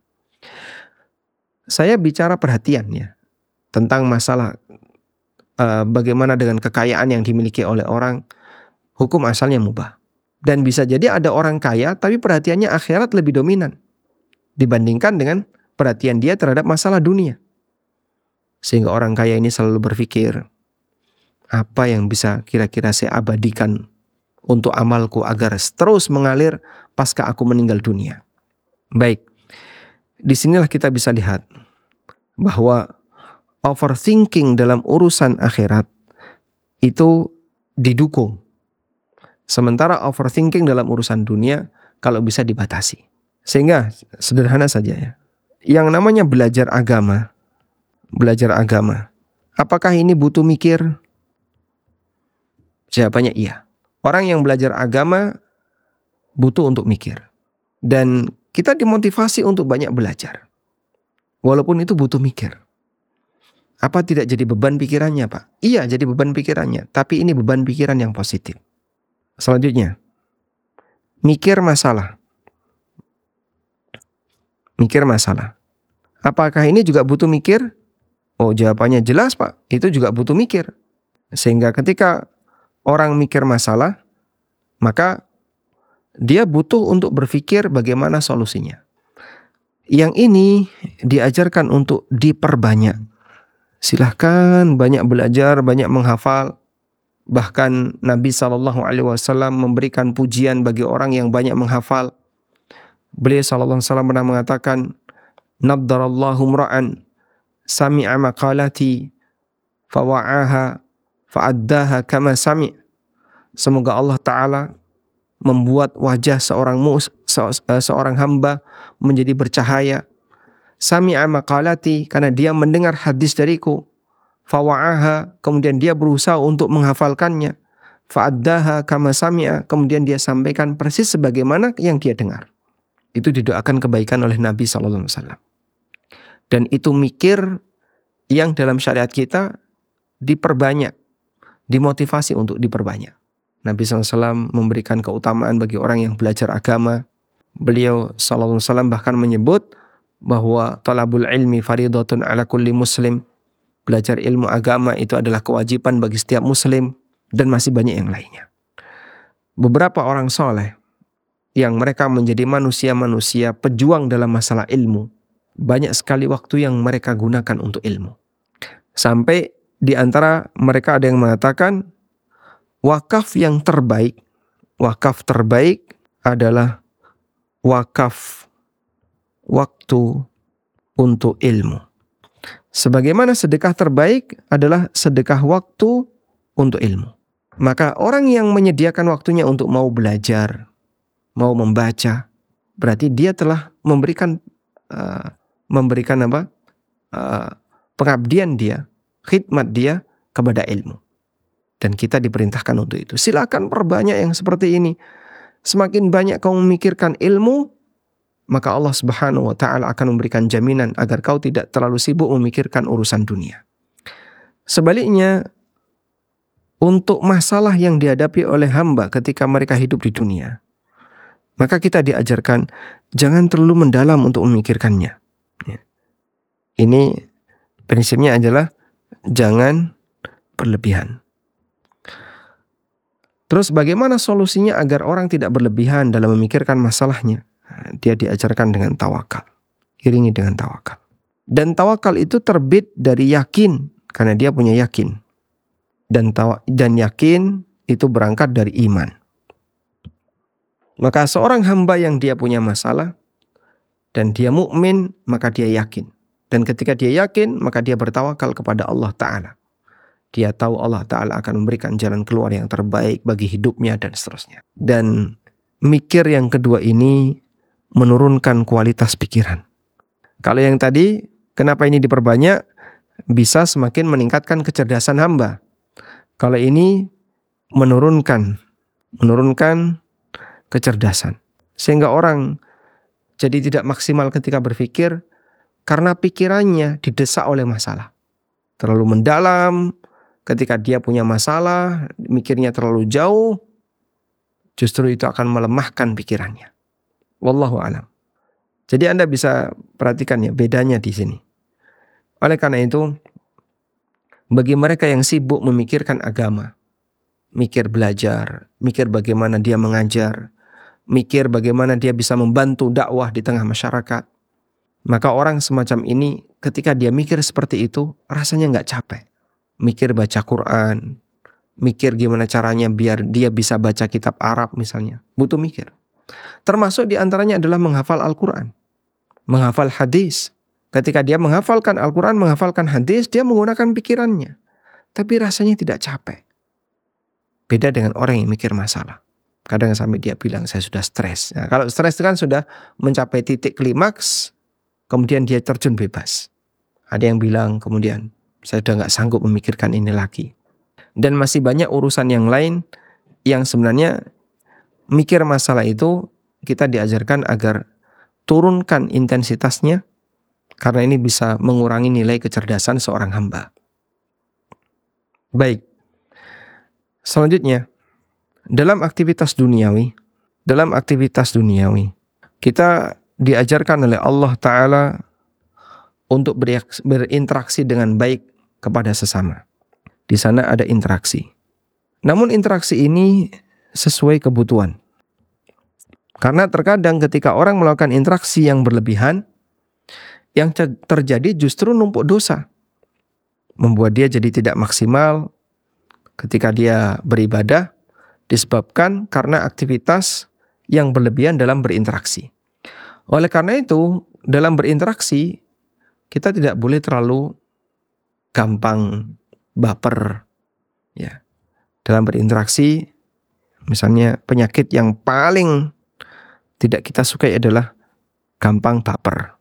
Saya bicara perhatian ya tentang masalah uh, bagaimana dengan kekayaan yang dimiliki oleh orang hukum asalnya mubah. Dan bisa jadi ada orang kaya tapi perhatiannya akhirat lebih dominan dibandingkan dengan perhatian dia terhadap masalah dunia. Sehingga orang kaya ini selalu berpikir apa yang bisa kira-kira saya abadikan untuk amalku agar terus mengalir pasca aku meninggal dunia. Baik, di sinilah kita bisa lihat bahwa overthinking dalam urusan akhirat itu didukung. Sementara overthinking dalam urusan dunia kalau bisa dibatasi. Sehingga sederhana saja ya. Yang namanya belajar agama, belajar agama. Apakah ini butuh mikir? Jawabannya iya. Orang yang belajar agama butuh untuk mikir. Dan kita dimotivasi untuk banyak belajar. Walaupun itu butuh mikir. Apa tidak jadi beban pikirannya, Pak? Iya, jadi beban pikirannya, tapi ini beban pikiran yang positif. Selanjutnya, mikir masalah. Mikir masalah. Apakah ini juga butuh mikir? Oh, jawabannya jelas, Pak. Itu juga butuh mikir. Sehingga ketika orang mikir masalah, maka dia butuh untuk berpikir bagaimana solusinya. Yang ini diajarkan untuk diperbanyak. Silahkan banyak belajar, banyak menghafal. Bahkan Nabi Shallallahu Alaihi Wasallam memberikan pujian bagi orang yang banyak menghafal. Beliau Shallallahu Alaihi Wasallam pernah mengatakan, Nabdarallahu mra'an sami'a maqalati fawa'aha fa'addaha kama sami' semoga Allah taala membuat wajah seorang mus, se, eh, seorang hamba menjadi bercahaya. Sami'a maqalati karena dia mendengar hadis dariku fawa'aha kemudian dia berusaha untuk menghafalkannya. Fa'addaha kama sami'a kemudian dia sampaikan persis sebagaimana yang dia dengar. Itu didoakan kebaikan oleh Nabi wasallam. Dan itu mikir yang dalam syariat kita diperbanyak dimotivasi untuk diperbanyak. Nabi SAW memberikan keutamaan bagi orang yang belajar agama. Beliau wasallam bahkan menyebut bahwa talabul ilmi faridatun ala kulli muslim. Belajar ilmu agama itu adalah kewajiban bagi setiap muslim dan masih banyak yang lainnya. Beberapa orang soleh yang mereka menjadi manusia-manusia pejuang dalam masalah ilmu, banyak sekali waktu yang mereka gunakan untuk ilmu. Sampai di antara mereka ada yang mengatakan wakaf yang terbaik, wakaf terbaik adalah wakaf waktu untuk ilmu. Sebagaimana sedekah terbaik adalah sedekah waktu untuk ilmu. Maka orang yang menyediakan waktunya untuk mau belajar, mau membaca, berarti dia telah memberikan uh, memberikan apa? Uh, pengabdian dia, khidmat dia kepada ilmu. Dan kita diperintahkan untuk itu. Silakan perbanyak yang seperti ini. Semakin banyak kau memikirkan ilmu, maka Allah Subhanahu wa taala akan memberikan jaminan agar kau tidak terlalu sibuk memikirkan urusan dunia. Sebaliknya, untuk masalah yang dihadapi oleh hamba ketika mereka hidup di dunia, maka kita diajarkan jangan terlalu mendalam untuk memikirkannya. Ya. Ini prinsipnya adalah jangan berlebihan. Terus bagaimana solusinya agar orang tidak berlebihan dalam memikirkan masalahnya? Dia diajarkan dengan tawakal. Iringi dengan tawakal. Dan tawakal itu terbit dari yakin karena dia punya yakin. Dan tawa, dan yakin itu berangkat dari iman. Maka seorang hamba yang dia punya masalah dan dia mukmin, maka dia yakin. Dan ketika dia yakin, maka dia bertawakal kepada Allah taala. Dia tahu Allah taala akan memberikan jalan keluar yang terbaik bagi hidupnya dan seterusnya. Dan mikir yang kedua ini menurunkan kualitas pikiran. Kalau yang tadi, kenapa ini diperbanyak? Bisa semakin meningkatkan kecerdasan hamba. Kalau ini menurunkan, menurunkan kecerdasan. Sehingga orang jadi tidak maksimal ketika berpikir karena pikirannya didesak oleh masalah. Terlalu mendalam, ketika dia punya masalah, mikirnya terlalu jauh, justru itu akan melemahkan pikirannya. Wallahu alam. Jadi Anda bisa perhatikan ya bedanya di sini. Oleh karena itu, bagi mereka yang sibuk memikirkan agama, mikir belajar, mikir bagaimana dia mengajar, mikir bagaimana dia bisa membantu dakwah di tengah masyarakat, maka orang semacam ini ketika dia mikir seperti itu rasanya nggak capek. Mikir baca Quran, mikir gimana caranya biar dia bisa baca kitab Arab misalnya, butuh mikir. Termasuk di antaranya adalah menghafal Al-Quran. Menghafal hadis. Ketika dia menghafalkan Al-Quran, menghafalkan hadis, dia menggunakan pikirannya. Tapi rasanya tidak capek. Beda dengan orang yang mikir masalah. Kadang sampai dia bilang, saya sudah stres. Nah, kalau stres itu kan sudah mencapai titik klimaks, kemudian dia terjun bebas. Ada yang bilang kemudian, saya sudah nggak sanggup memikirkan ini lagi. Dan masih banyak urusan yang lain yang sebenarnya mikir masalah itu kita diajarkan agar turunkan intensitasnya karena ini bisa mengurangi nilai kecerdasan seorang hamba. Baik. Selanjutnya, dalam aktivitas duniawi, dalam aktivitas duniawi, kita diajarkan oleh Allah taala untuk berinteraksi dengan baik kepada sesama. Di sana ada interaksi. Namun interaksi ini sesuai kebutuhan. Karena terkadang ketika orang melakukan interaksi yang berlebihan, yang terjadi justru numpuk dosa. Membuat dia jadi tidak maksimal ketika dia beribadah disebabkan karena aktivitas yang berlebihan dalam berinteraksi. Oleh karena itu, dalam berinteraksi kita tidak boleh terlalu gampang baper ya. Dalam berinteraksi Misalnya penyakit yang paling tidak kita sukai adalah gampang baper.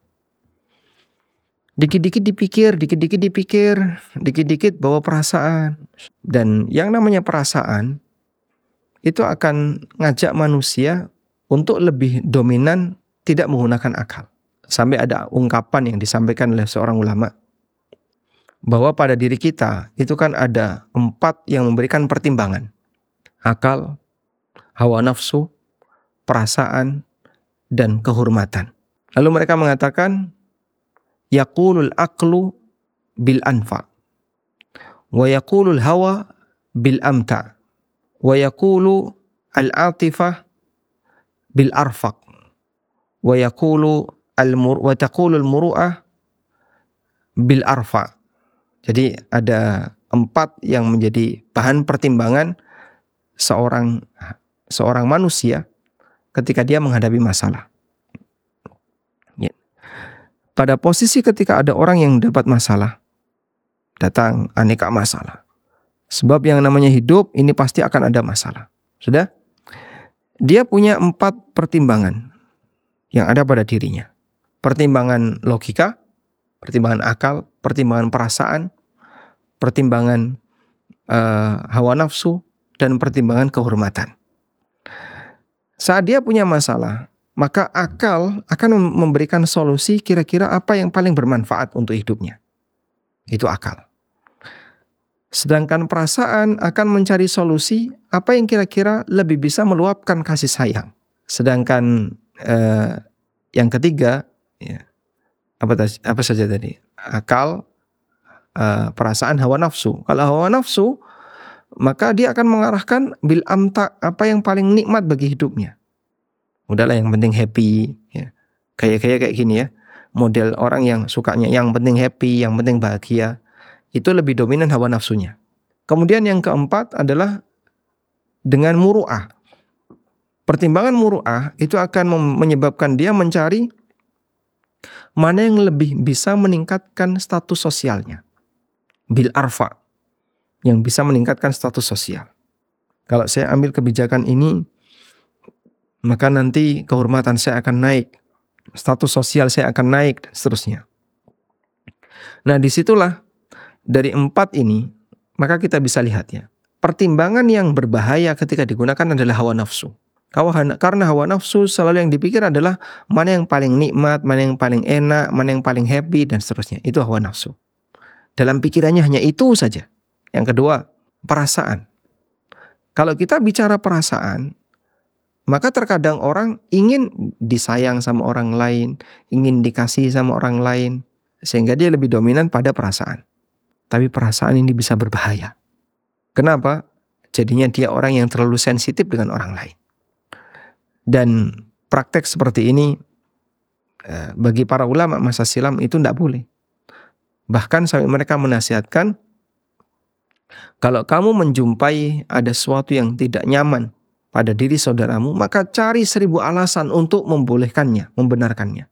Dikit-dikit dipikir, dikit-dikit dipikir, dikit-dikit bawa perasaan. Dan yang namanya perasaan itu akan ngajak manusia untuk lebih dominan tidak menggunakan akal. Sampai ada ungkapan yang disampaikan oleh seorang ulama bahwa pada diri kita itu kan ada empat yang memberikan pertimbangan. Akal, hawa nafsu, perasaan, dan kehormatan. Lalu mereka mengatakan yaqulul aqlu bil anfa wa yaqulul hawa bil amta wa yaqulu al atifah bil arfaq wa yaqulu al mur wa taqulu al muru'ah bil arfa jadi ada empat yang menjadi bahan pertimbangan seorang seorang manusia ketika dia menghadapi masalah pada posisi ketika ada orang yang dapat masalah, datang aneka masalah. Sebab yang namanya hidup ini pasti akan ada masalah. Sudah? Dia punya empat pertimbangan yang ada pada dirinya. Pertimbangan logika, pertimbangan akal, pertimbangan perasaan, pertimbangan uh, hawa nafsu, dan pertimbangan kehormatan. Saat dia punya masalah, maka akal akan memberikan solusi kira-kira apa yang paling bermanfaat untuk hidupnya. Itu akal. Sedangkan perasaan akan mencari solusi apa yang kira-kira lebih bisa meluapkan kasih sayang. Sedangkan eh, yang ketiga, ya, apa, apa saja tadi? Akal, eh, perasaan, hawa nafsu. Kalau hawa nafsu, maka dia akan mengarahkan bil amta apa yang paling nikmat bagi hidupnya. Udahlah yang penting happy ya. kayak kayak kayak gini ya. Model orang yang sukanya yang penting happy yang penting bahagia itu lebih dominan hawa nafsunya. Kemudian yang keempat adalah dengan muruah. Pertimbangan muruah itu akan menyebabkan dia mencari mana yang lebih bisa meningkatkan status sosialnya. Bil arfa yang bisa meningkatkan status sosial kalau saya ambil kebijakan ini maka nanti kehormatan saya akan naik, status sosial saya akan naik, dan seterusnya. Nah di situlah dari empat ini, maka kita bisa lihat ya, pertimbangan yang berbahaya ketika digunakan adalah hawa nafsu. Karena hawa nafsu selalu yang dipikir adalah mana yang paling nikmat, mana yang paling enak, mana yang paling happy, dan seterusnya. Itu hawa nafsu. Dalam pikirannya hanya itu saja. Yang kedua, perasaan. Kalau kita bicara perasaan, maka terkadang orang ingin disayang sama orang lain, ingin dikasih sama orang lain, sehingga dia lebih dominan pada perasaan. Tapi perasaan ini bisa berbahaya. Kenapa? Jadinya dia orang yang terlalu sensitif dengan orang lain. Dan praktek seperti ini eh, bagi para ulama masa silam itu tidak boleh. Bahkan sampai mereka menasihatkan kalau kamu menjumpai ada sesuatu yang tidak nyaman pada diri saudaramu, maka cari seribu alasan untuk membolehkannya, membenarkannya.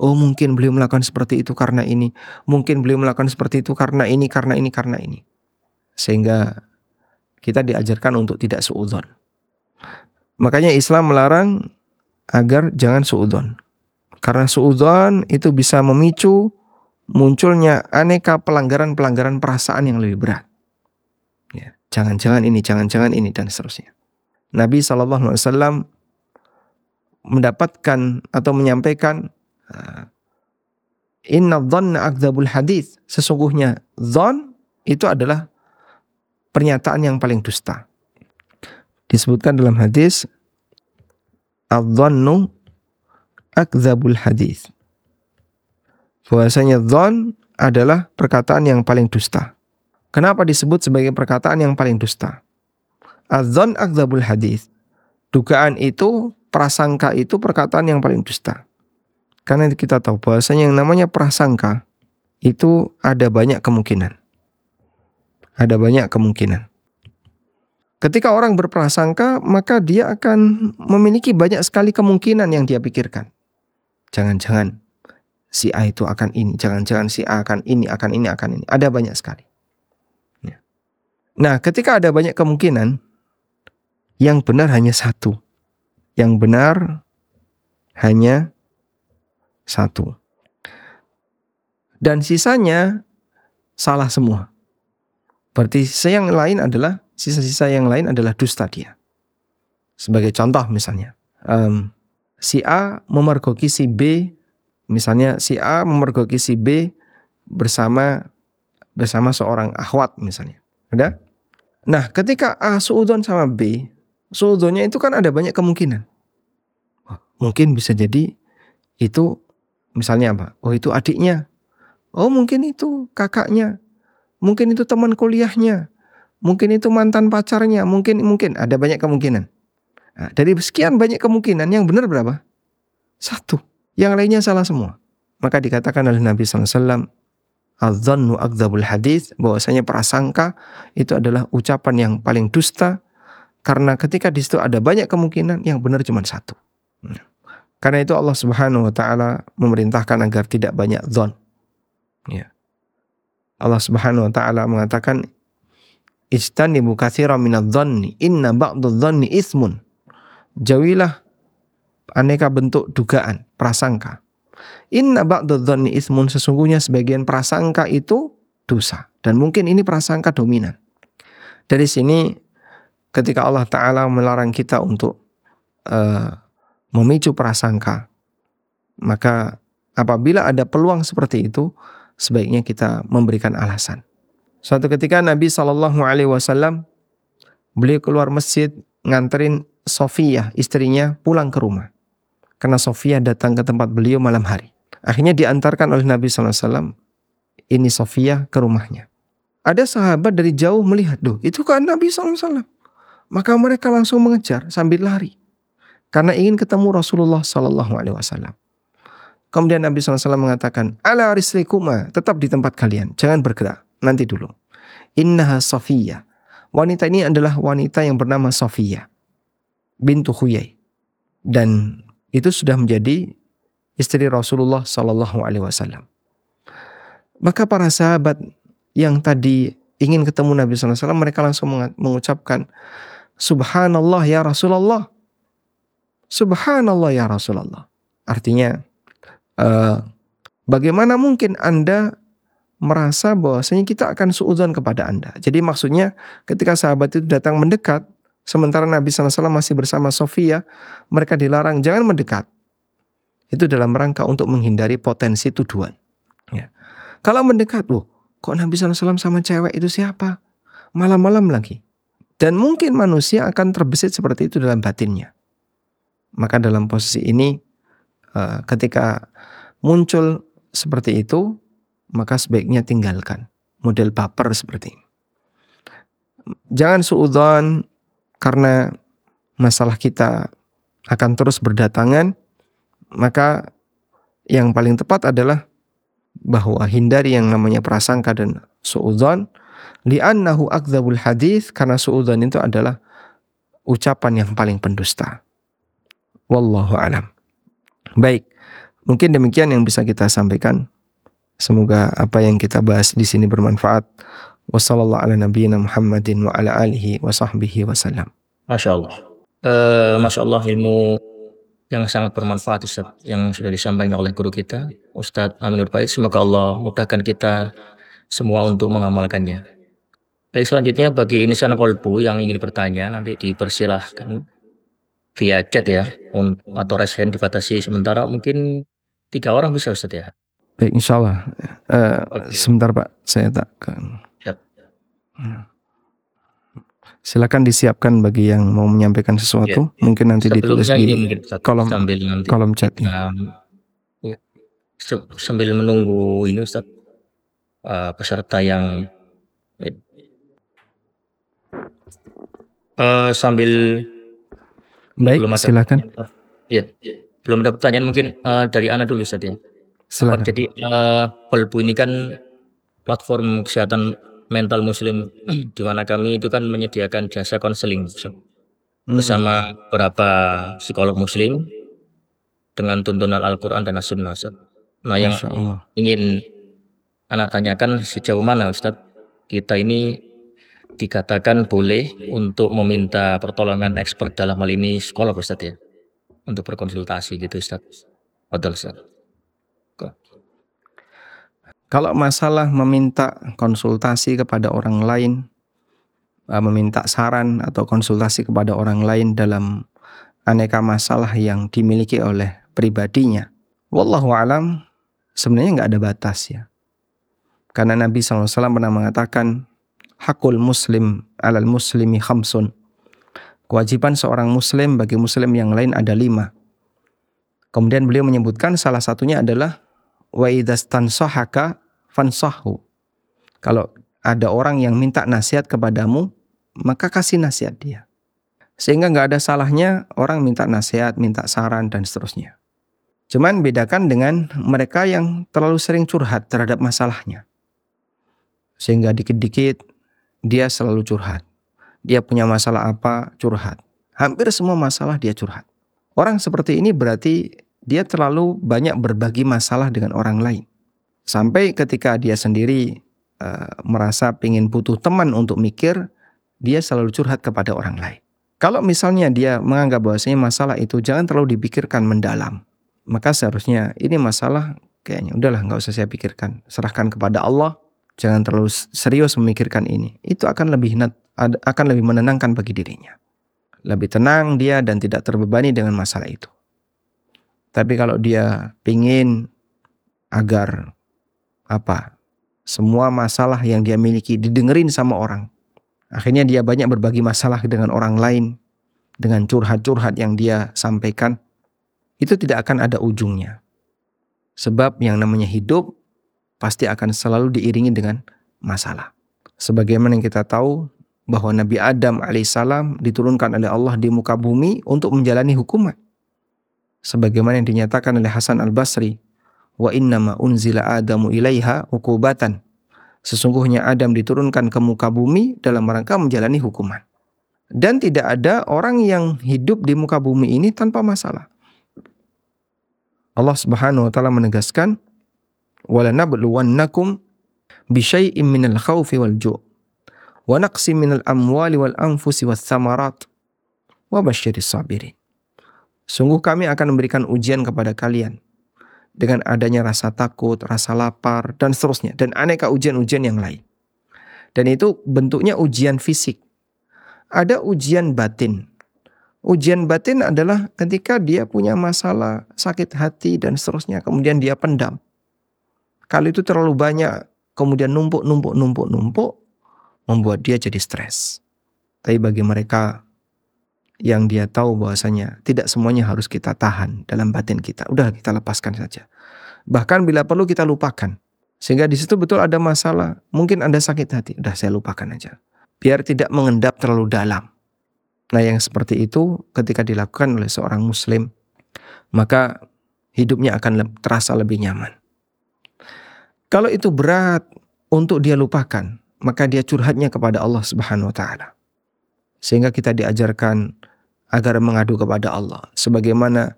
Oh mungkin beliau melakukan seperti itu karena ini, mungkin beliau melakukan seperti itu karena ini, karena ini, karena ini. Sehingga kita diajarkan untuk tidak suudon. Makanya Islam melarang agar jangan suudon. Karena suudon itu bisa memicu munculnya aneka pelanggaran-pelanggaran perasaan yang lebih berat. Jangan-jangan ini, jangan-jangan ini, dan seterusnya. Nabi SAW mendapatkan atau menyampaikan ah, Inna dhanna akdzabul hadis. Sesungguhnya dhon itu adalah pernyataan yang paling dusta. Disebutkan dalam hadis Adh-dhannu akdzabul hadis. Bahwasanya dhon adalah perkataan yang paling dusta. Kenapa disebut sebagai perkataan yang paling dusta? Adzon akzabul hadis. Dugaan itu, prasangka itu perkataan yang paling dusta. Karena kita tahu bahwasanya yang namanya prasangka itu ada banyak kemungkinan. Ada banyak kemungkinan. Ketika orang berprasangka, maka dia akan memiliki banyak sekali kemungkinan yang dia pikirkan. Jangan-jangan si A itu akan ini, jangan-jangan si A akan ini, akan ini, akan ini. Ada banyak sekali. Nah, ketika ada banyak kemungkinan, yang benar hanya satu. Yang benar hanya satu. dan sisanya salah semua. Berarti sisa yang lain adalah sisa-sisa yang lain adalah dusta dia. Sebagai contoh misalnya, um, si A memergoki si B, misalnya si A memergoki si B bersama bersama seorang akhwat misalnya. Ada? Nah, ketika A suudon sama B, suudonnya itu kan ada banyak kemungkinan. Mungkin bisa jadi itu misalnya apa? Oh itu adiknya. Oh mungkin itu kakaknya. Mungkin itu teman kuliahnya. Mungkin itu mantan pacarnya. Mungkin mungkin ada banyak kemungkinan. Nah, dari sekian banyak kemungkinan yang benar berapa? Satu. Yang lainnya salah semua. Maka dikatakan oleh Nabi SAW, Adzannu akdzabul hadis bahwasanya prasangka itu adalah ucapan yang paling dusta karena ketika di situ ada banyak kemungkinan yang benar cuma satu. Nah, karena itu Allah Subhanahu wa taala memerintahkan agar tidak banyak zon. Ya. Allah Subhanahu wa taala mengatakan Istanibu katsiran minadh-dhanni inna ba'dadh-dhanni ismun. Jauhilah aneka bentuk dugaan, prasangka. Inna ba'dadh-dhanni ismun sesungguhnya sebagian prasangka itu dosa dan mungkin ini prasangka dominan. Dari sini ketika Allah taala melarang kita untuk uh, memicu prasangka. Maka apabila ada peluang seperti itu, sebaiknya kita memberikan alasan. Suatu ketika Nabi Shallallahu Alaihi Wasallam beliau keluar masjid nganterin Sofia istrinya pulang ke rumah karena Sofia datang ke tempat beliau malam hari. Akhirnya diantarkan oleh Nabi SAW ini Sofia ke rumahnya. Ada sahabat dari jauh melihat, duh itu kan Nabi SAW. Maka mereka langsung mengejar sambil lari karena ingin ketemu Rasulullah Wasallam. Kemudian Nabi SAW mengatakan, ala rislikuma, tetap di tempat kalian, jangan bergerak, nanti dulu. Innaha Sofiyah. Wanita ini adalah wanita yang bernama Sofiyah, bintu Huyai. Dan itu sudah menjadi istri Rasulullah Sallallahu Alaihi Wasallam. Maka para sahabat yang tadi ingin ketemu Nabi SAW, mereka langsung mengucapkan, Subhanallah ya Rasulullah, Subhanallah ya Rasulullah. Artinya, uh, bagaimana mungkin Anda merasa bahwasanya kita akan suudzon kepada Anda. Jadi maksudnya ketika sahabat itu datang mendekat, sementara Nabi SAW masih bersama Sofia, mereka dilarang jangan mendekat. Itu dalam rangka untuk menghindari potensi tuduhan. Ya. Kalau mendekat, loh, kok Nabi SAW sama cewek itu siapa? Malam-malam lagi. Dan mungkin manusia akan terbesit seperti itu dalam batinnya. Maka dalam posisi ini eh, ketika muncul seperti itu, maka sebaiknya tinggalkan model baper seperti ini. Jangan suudon karena masalah kita akan terus berdatangan, maka yang paling tepat adalah bahwa hindari yang namanya prasangka dan suudon li'annahu akdzabul hadis karena suudon itu adalah ucapan yang paling pendusta. Wallahu alam. Baik, mungkin demikian yang bisa kita sampaikan. Semoga apa yang kita bahas di sini bermanfaat. Wassalamualaikum Muhammadin wa ala alihi wa sahbihi wasallam. Masya Allah. Uh, Masya Allah ilmu yang sangat bermanfaat Ustaz yang sudah disampaikan oleh guru kita Ustadz Aminur Baik. Semoga Allah mudahkan kita semua untuk mengamalkannya. Baik selanjutnya bagi ini sana kolbu yang ingin bertanya nanti dipersilahkan via chat ya atau raise hand dibatasi sementara mungkin tiga orang bisa Ustaz ya. Baik, insya Allah. Uh, eh, okay. Sebentar Pak, saya tak. Hmm. Silakan disiapkan bagi yang mau menyampaikan sesuatu. Ya. Mungkin nanti Sebelumnya ditulis di mungkin, kolom sambil nanti kolom chat. Um, ya. Sambil menunggu ini Ustaz, uh, peserta yang uh, sambil Baik, belum ada silakan. Iya, belum ada pertanyaan mungkin uh, dari Ana dulu saja. Silakan. Jadi uh, Pelbu ini kan platform kesehatan mental muslim di mana kami itu kan menyediakan jasa konseling hmm. bersama beberapa psikolog muslim dengan tuntunan Al-Quran dan As-Sunnah. Nah yang ingin anak tanyakan sejauh mana Ustaz kita ini dikatakan boleh untuk meminta pertolongan expert dalam hal ini sekolah Ustaz ya untuk berkonsultasi gitu Ustaz. Betul Ustaz. Kalau masalah meminta konsultasi kepada orang lain, uh, meminta saran atau konsultasi kepada orang lain dalam aneka masalah yang dimiliki oleh pribadinya, wallahu alam sebenarnya nggak ada batas ya. Karena Nabi SAW pernah mengatakan, hakul muslim alal muslimi khamsun. Kewajiban seorang muslim bagi muslim yang lain ada lima. Kemudian beliau menyebutkan salah satunya adalah wa idastansahaka fansahu. Kalau ada orang yang minta nasihat kepadamu, maka kasih nasihat dia. Sehingga nggak ada salahnya orang minta nasihat, minta saran dan seterusnya. Cuman bedakan dengan mereka yang terlalu sering curhat terhadap masalahnya. Sehingga dikit-dikit dia selalu curhat. Dia punya masalah apa, curhat. Hampir semua masalah dia curhat. Orang seperti ini berarti dia terlalu banyak berbagi masalah dengan orang lain. Sampai ketika dia sendiri uh, merasa ingin butuh teman untuk mikir, dia selalu curhat kepada orang lain. Kalau misalnya dia menganggap bahwasanya masalah itu jangan terlalu dipikirkan mendalam, maka seharusnya ini masalah kayaknya udahlah nggak usah saya pikirkan, serahkan kepada Allah, jangan terlalu serius memikirkan ini. Itu akan lebih akan lebih menenangkan bagi dirinya lebih tenang dia dan tidak terbebani dengan masalah itu. Tapi kalau dia pingin agar apa semua masalah yang dia miliki didengerin sama orang, akhirnya dia banyak berbagi masalah dengan orang lain dengan curhat-curhat yang dia sampaikan, itu tidak akan ada ujungnya. Sebab yang namanya hidup pasti akan selalu diiringi dengan masalah. Sebagaimana yang kita tahu bahwa Nabi Adam alaihissalam diturunkan oleh Allah di muka bumi untuk menjalani hukuman. Sebagaimana yang dinyatakan oleh Hasan al-Basri, wa innama unzila Adamu ilaiha hukubatan. Sesungguhnya Adam diturunkan ke muka bumi dalam rangka menjalani hukuman. Dan tidak ada orang yang hidup di muka bumi ini tanpa masalah. Allah Subhanahu wa taala menegaskan, "Wala nabluwannakum bisyai'im minal khawfi wal ju' wa naqsi minal amwali wal anfusi was samarat wa basyiris sabirin. Sungguh kami akan memberikan ujian kepada kalian dengan adanya rasa takut, rasa lapar, dan seterusnya. Dan aneka ujian-ujian yang lain. Dan itu bentuknya ujian fisik. Ada ujian batin. Ujian batin adalah ketika dia punya masalah, sakit hati, dan seterusnya. Kemudian dia pendam. Kalau itu terlalu banyak, kemudian numpuk, numpuk, numpuk, numpuk, membuat dia jadi stres. Tapi bagi mereka yang dia tahu bahwasanya tidak semuanya harus kita tahan dalam batin kita. Udah kita lepaskan saja. Bahkan bila perlu kita lupakan. Sehingga di situ betul ada masalah, mungkin Anda sakit hati, udah saya lupakan aja. Biar tidak mengendap terlalu dalam. Nah, yang seperti itu ketika dilakukan oleh seorang muslim, maka hidupnya akan terasa lebih nyaman. Kalau itu berat untuk dia lupakan, maka dia curhatnya kepada Allah Subhanahu wa taala. Sehingga kita diajarkan agar mengadu kepada Allah. Sebagaimana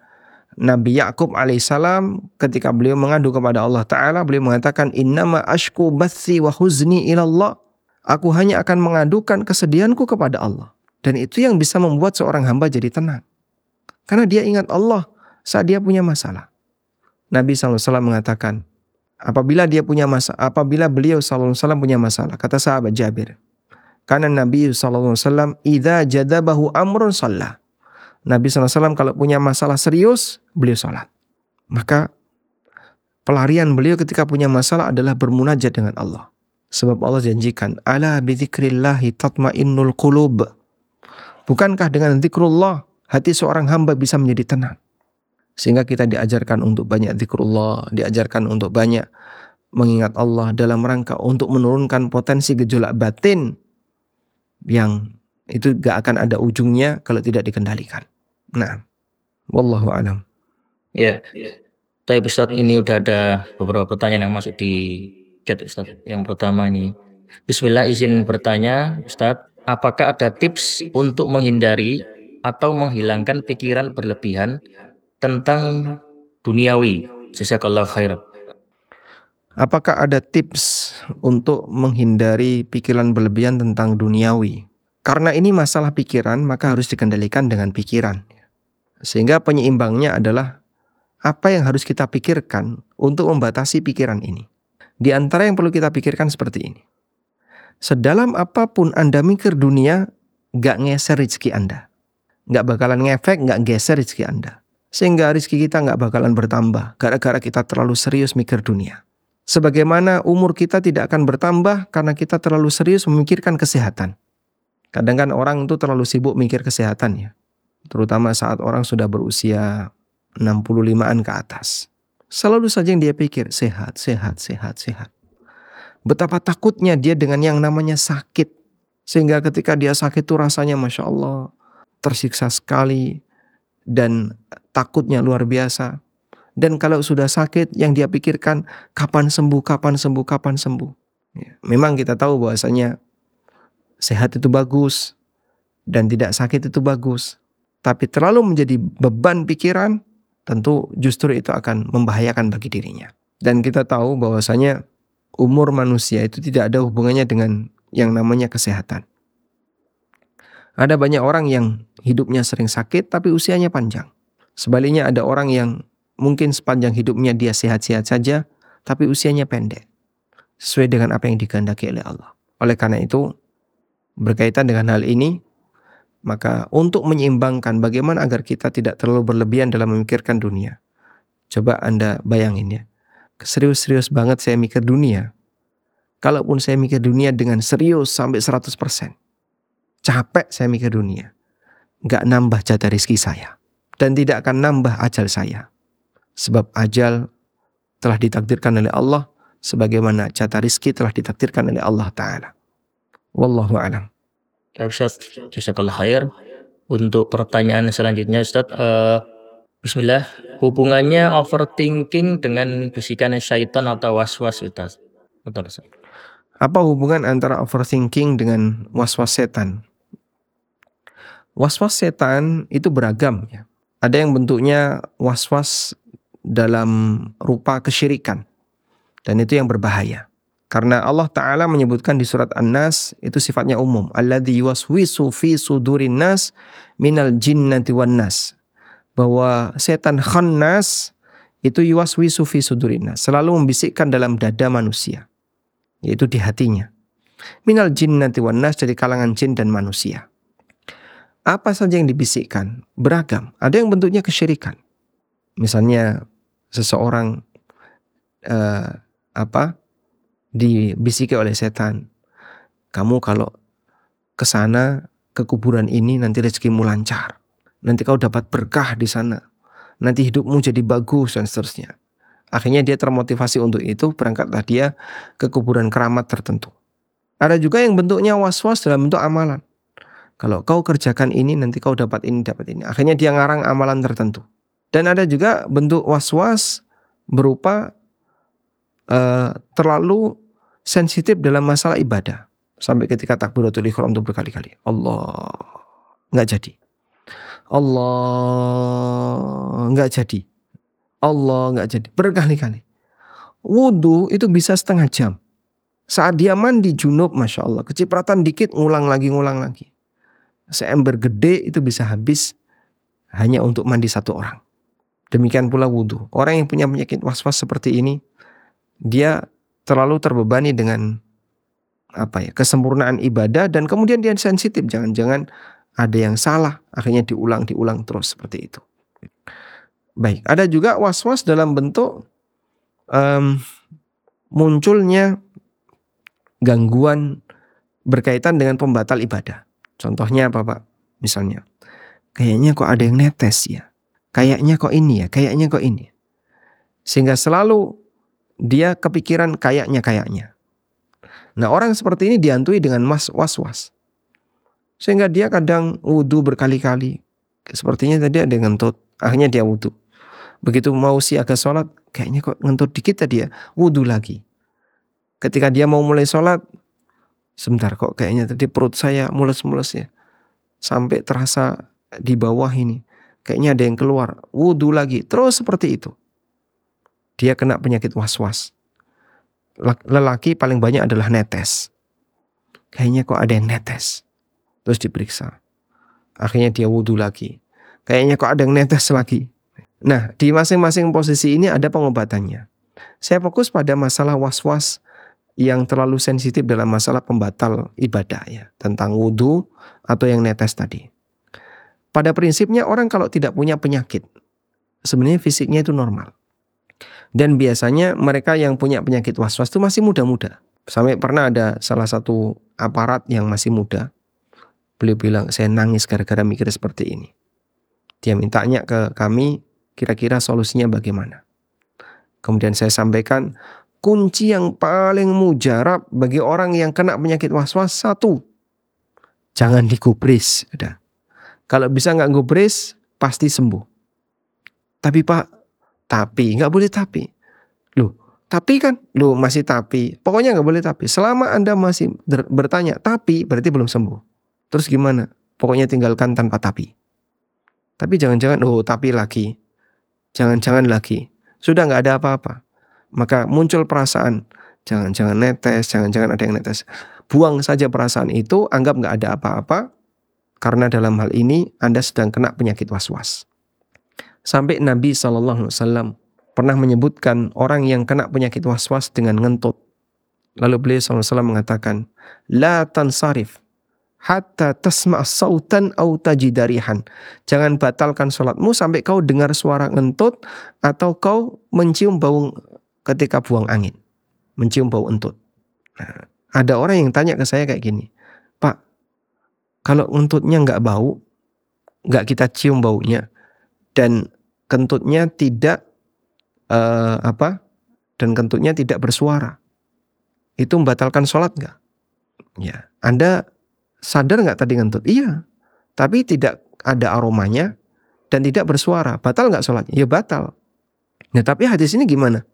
Nabi Yakub alaihissalam ketika beliau mengadu kepada Allah taala beliau mengatakan innama ashku bathi wa huzni ilallah. Aku hanya akan mengadukan kesedihanku kepada Allah. Dan itu yang bisa membuat seorang hamba jadi tenang. Karena dia ingat Allah saat dia punya masalah. Nabi SAW mengatakan apabila dia punya masalah, apabila beliau wasallam punya masalah, kata sahabat Jabir, karena Nabi wasallam idza jadabahu amrun sallah. Nabi SAW kalau punya masalah serius, beliau sholat. Maka pelarian beliau ketika punya masalah adalah bermunajat dengan Allah. Sebab Allah janjikan, Ala tatmainnul qulub. Bukankah dengan zikrullah, hati seorang hamba bisa menjadi tenang. Sehingga kita diajarkan untuk banyak zikrullah, diajarkan untuk banyak mengingat Allah dalam rangka untuk menurunkan potensi gejolak batin yang itu gak akan ada ujungnya kalau tidak dikendalikan. Nah, wallahu alam. Ya. Tapi Ustaz ini udah ada beberapa pertanyaan yang masuk di chat Ustaz. Yang pertama ini. Bismillah izin bertanya Ustaz, apakah ada tips untuk menghindari atau menghilangkan pikiran berlebihan tentang duniawi. Jazakallah khair. Apakah ada tips untuk menghindari pikiran berlebihan tentang duniawi? Karena ini masalah pikiran, maka harus dikendalikan dengan pikiran. Sehingga penyeimbangnya adalah apa yang harus kita pikirkan untuk membatasi pikiran ini. Di antara yang perlu kita pikirkan seperti ini. Sedalam apa pun Anda mikir dunia, gak ngeser rezeki Anda. Gak bakalan ngefek, gak geser rezeki Anda. Sehingga rezeki kita gak bakalan bertambah, gara-gara kita terlalu serius mikir dunia. Sebagaimana umur kita tidak akan bertambah karena kita terlalu serius memikirkan kesehatan. Kadang kan orang itu terlalu sibuk mikir kesehatan ya. Terutama saat orang sudah berusia 65-an ke atas. Selalu saja yang dia pikir sehat, sehat, sehat, sehat. Betapa takutnya dia dengan yang namanya sakit. Sehingga ketika dia sakit itu rasanya Masya Allah tersiksa sekali. Dan takutnya luar biasa. Dan kalau sudah sakit yang dia pikirkan kapan sembuh, kapan sembuh, kapan sembuh. Ya, memang kita tahu bahwasanya sehat itu bagus dan tidak sakit itu bagus. Tapi terlalu menjadi beban pikiran tentu justru itu akan membahayakan bagi dirinya. Dan kita tahu bahwasanya umur manusia itu tidak ada hubungannya dengan yang namanya kesehatan. Ada banyak orang yang hidupnya sering sakit tapi usianya panjang. Sebaliknya ada orang yang mungkin sepanjang hidupnya dia sehat-sehat saja, tapi usianya pendek. Sesuai dengan apa yang dikehendaki oleh Allah. Oleh karena itu, berkaitan dengan hal ini, maka untuk menyeimbangkan bagaimana agar kita tidak terlalu berlebihan dalam memikirkan dunia. Coba Anda bayangin ya. Serius-serius banget saya mikir dunia. Kalaupun saya mikir dunia dengan serius sampai 100%. Capek saya mikir dunia. Gak nambah jatah rizki saya. Dan tidak akan nambah ajal saya. Sebab ajal telah ditakdirkan oleh Allah sebagaimana jatah rizki telah ditakdirkan oleh Allah Ta'ala. Wallahu a'lam. Ya Ustaz, jazakallah khair. Untuk pertanyaan selanjutnya Ustaz, uh, Bismillah, hubungannya overthinking dengan bisikan syaitan atau was-was Ustaz? Betul Ustaz. Apa hubungan antara overthinking dengan was-was setan? Was-was setan itu beragam ya. Ada yang bentuknya was-was dalam rupa kesyirikan. Dan itu yang berbahaya. Karena Allah Ta'ala menyebutkan di surat An-Nas itu sifatnya umum. Alladhi yuwaswisu fi sudurin nas minal jinnati wan nas. Bahwa setan khannas itu yuwaswisu fi sudurin nas. Selalu membisikkan dalam dada manusia. Yaitu di hatinya. Minal jinnati wan nas dari kalangan jin dan manusia. Apa saja yang dibisikkan? Beragam. Ada yang bentuknya kesyirikan. Misalnya seseorang uh, apa dibisiki oleh setan. Kamu kalau ke sana ke kuburan ini nanti rezekimu lancar. Nanti kau dapat berkah di sana. Nanti hidupmu jadi bagus dan seterusnya. Akhirnya dia termotivasi untuk itu berangkatlah dia ke kuburan keramat tertentu. Ada juga yang bentuknya was-was dalam bentuk amalan. Kalau kau kerjakan ini nanti kau dapat ini dapat ini. Akhirnya dia ngarang amalan tertentu. Dan ada juga bentuk was-was berupa uh, terlalu sensitif dalam masalah ibadah. Sampai ketika takbiratul ikhram itu berkali-kali. Allah nggak jadi. Allah nggak jadi. Allah nggak jadi. Berkali-kali. Wudhu itu bisa setengah jam. Saat dia mandi junub, Masya Allah. Kecipratan dikit, ngulang lagi, ngulang lagi. Seember gede itu bisa habis hanya untuk mandi satu orang. Demikian pula wudhu. Orang yang punya penyakit was-was seperti ini, dia terlalu terbebani dengan apa ya kesempurnaan ibadah dan kemudian dia sensitif. Jangan-jangan ada yang salah, akhirnya diulang, diulang terus seperti itu. Baik, ada juga was-was dalam bentuk um, munculnya gangguan berkaitan dengan pembatal ibadah. Contohnya apa Pak? Misalnya, kayaknya kok ada yang netes ya kayaknya kok ini ya, kayaknya kok ini. Sehingga selalu dia kepikiran kayaknya kayaknya. Nah orang seperti ini dihantui dengan mas was-was. Sehingga dia kadang wudhu berkali-kali. Sepertinya tadi ada ngentut. Akhirnya dia wudhu. Begitu mau si agak sholat, kayaknya kok ngentut dikit tadi ya. Wudhu lagi. Ketika dia mau mulai sholat, sebentar kok kayaknya tadi perut saya mules-mules ya. Sampai terasa di bawah ini. Kayaknya ada yang keluar. Wudhu lagi. Terus seperti itu. Dia kena penyakit was-was. Lelaki paling banyak adalah netes. Kayaknya kok ada yang netes. Terus diperiksa. Akhirnya dia wudhu lagi. Kayaknya kok ada yang netes lagi. Nah, di masing-masing posisi ini ada pengobatannya. Saya fokus pada masalah was-was yang terlalu sensitif dalam masalah pembatal ibadah ya, tentang wudhu atau yang netes tadi. Pada prinsipnya orang kalau tidak punya penyakit, sebenarnya fisiknya itu normal. Dan biasanya mereka yang punya penyakit was-was itu masih muda-muda. Sampai pernah ada salah satu aparat yang masih muda. Beliau bilang, saya nangis gara-gara mikir seperti ini. Dia mintanya ke kami, kira-kira solusinya bagaimana. Kemudian saya sampaikan, kunci yang paling mujarab bagi orang yang kena penyakit was-was satu. Jangan digubris. Udah. Kalau bisa nggak gubris, pasti sembuh. Tapi pak, tapi nggak boleh tapi. Loh, tapi kan, loh masih tapi. Pokoknya nggak boleh tapi. Selama anda masih bertanya tapi, berarti belum sembuh. Terus gimana? Pokoknya tinggalkan tanpa tapi. Tapi jangan-jangan, oh tapi lagi. Jangan-jangan lagi. Sudah nggak ada apa-apa maka muncul perasaan jangan-jangan netes, jangan-jangan ada yang netes. Buang saja perasaan itu, anggap nggak ada apa-apa, karena dalam hal ini Anda sedang kena penyakit was-was. Sampai Nabi Wasallam pernah menyebutkan orang yang kena penyakit was-was dengan ngentut. Lalu beliau SAW mengatakan, La tansarif hatta tasma' sautan au tajidarihan. Jangan batalkan sholatmu sampai kau dengar suara ngentut atau kau mencium bau ketika buang angin, mencium bau entut. Nah, ada orang yang tanya ke saya kayak gini, Pak, kalau entutnya nggak bau, nggak kita cium baunya, dan kentutnya tidak uh, apa, dan kentutnya tidak bersuara, itu membatalkan sholat nggak? Ya, Anda sadar nggak tadi ngentut? Iya, tapi tidak ada aromanya dan tidak bersuara, batal nggak sholat? Ya batal. Nah tapi hadis ini gimana?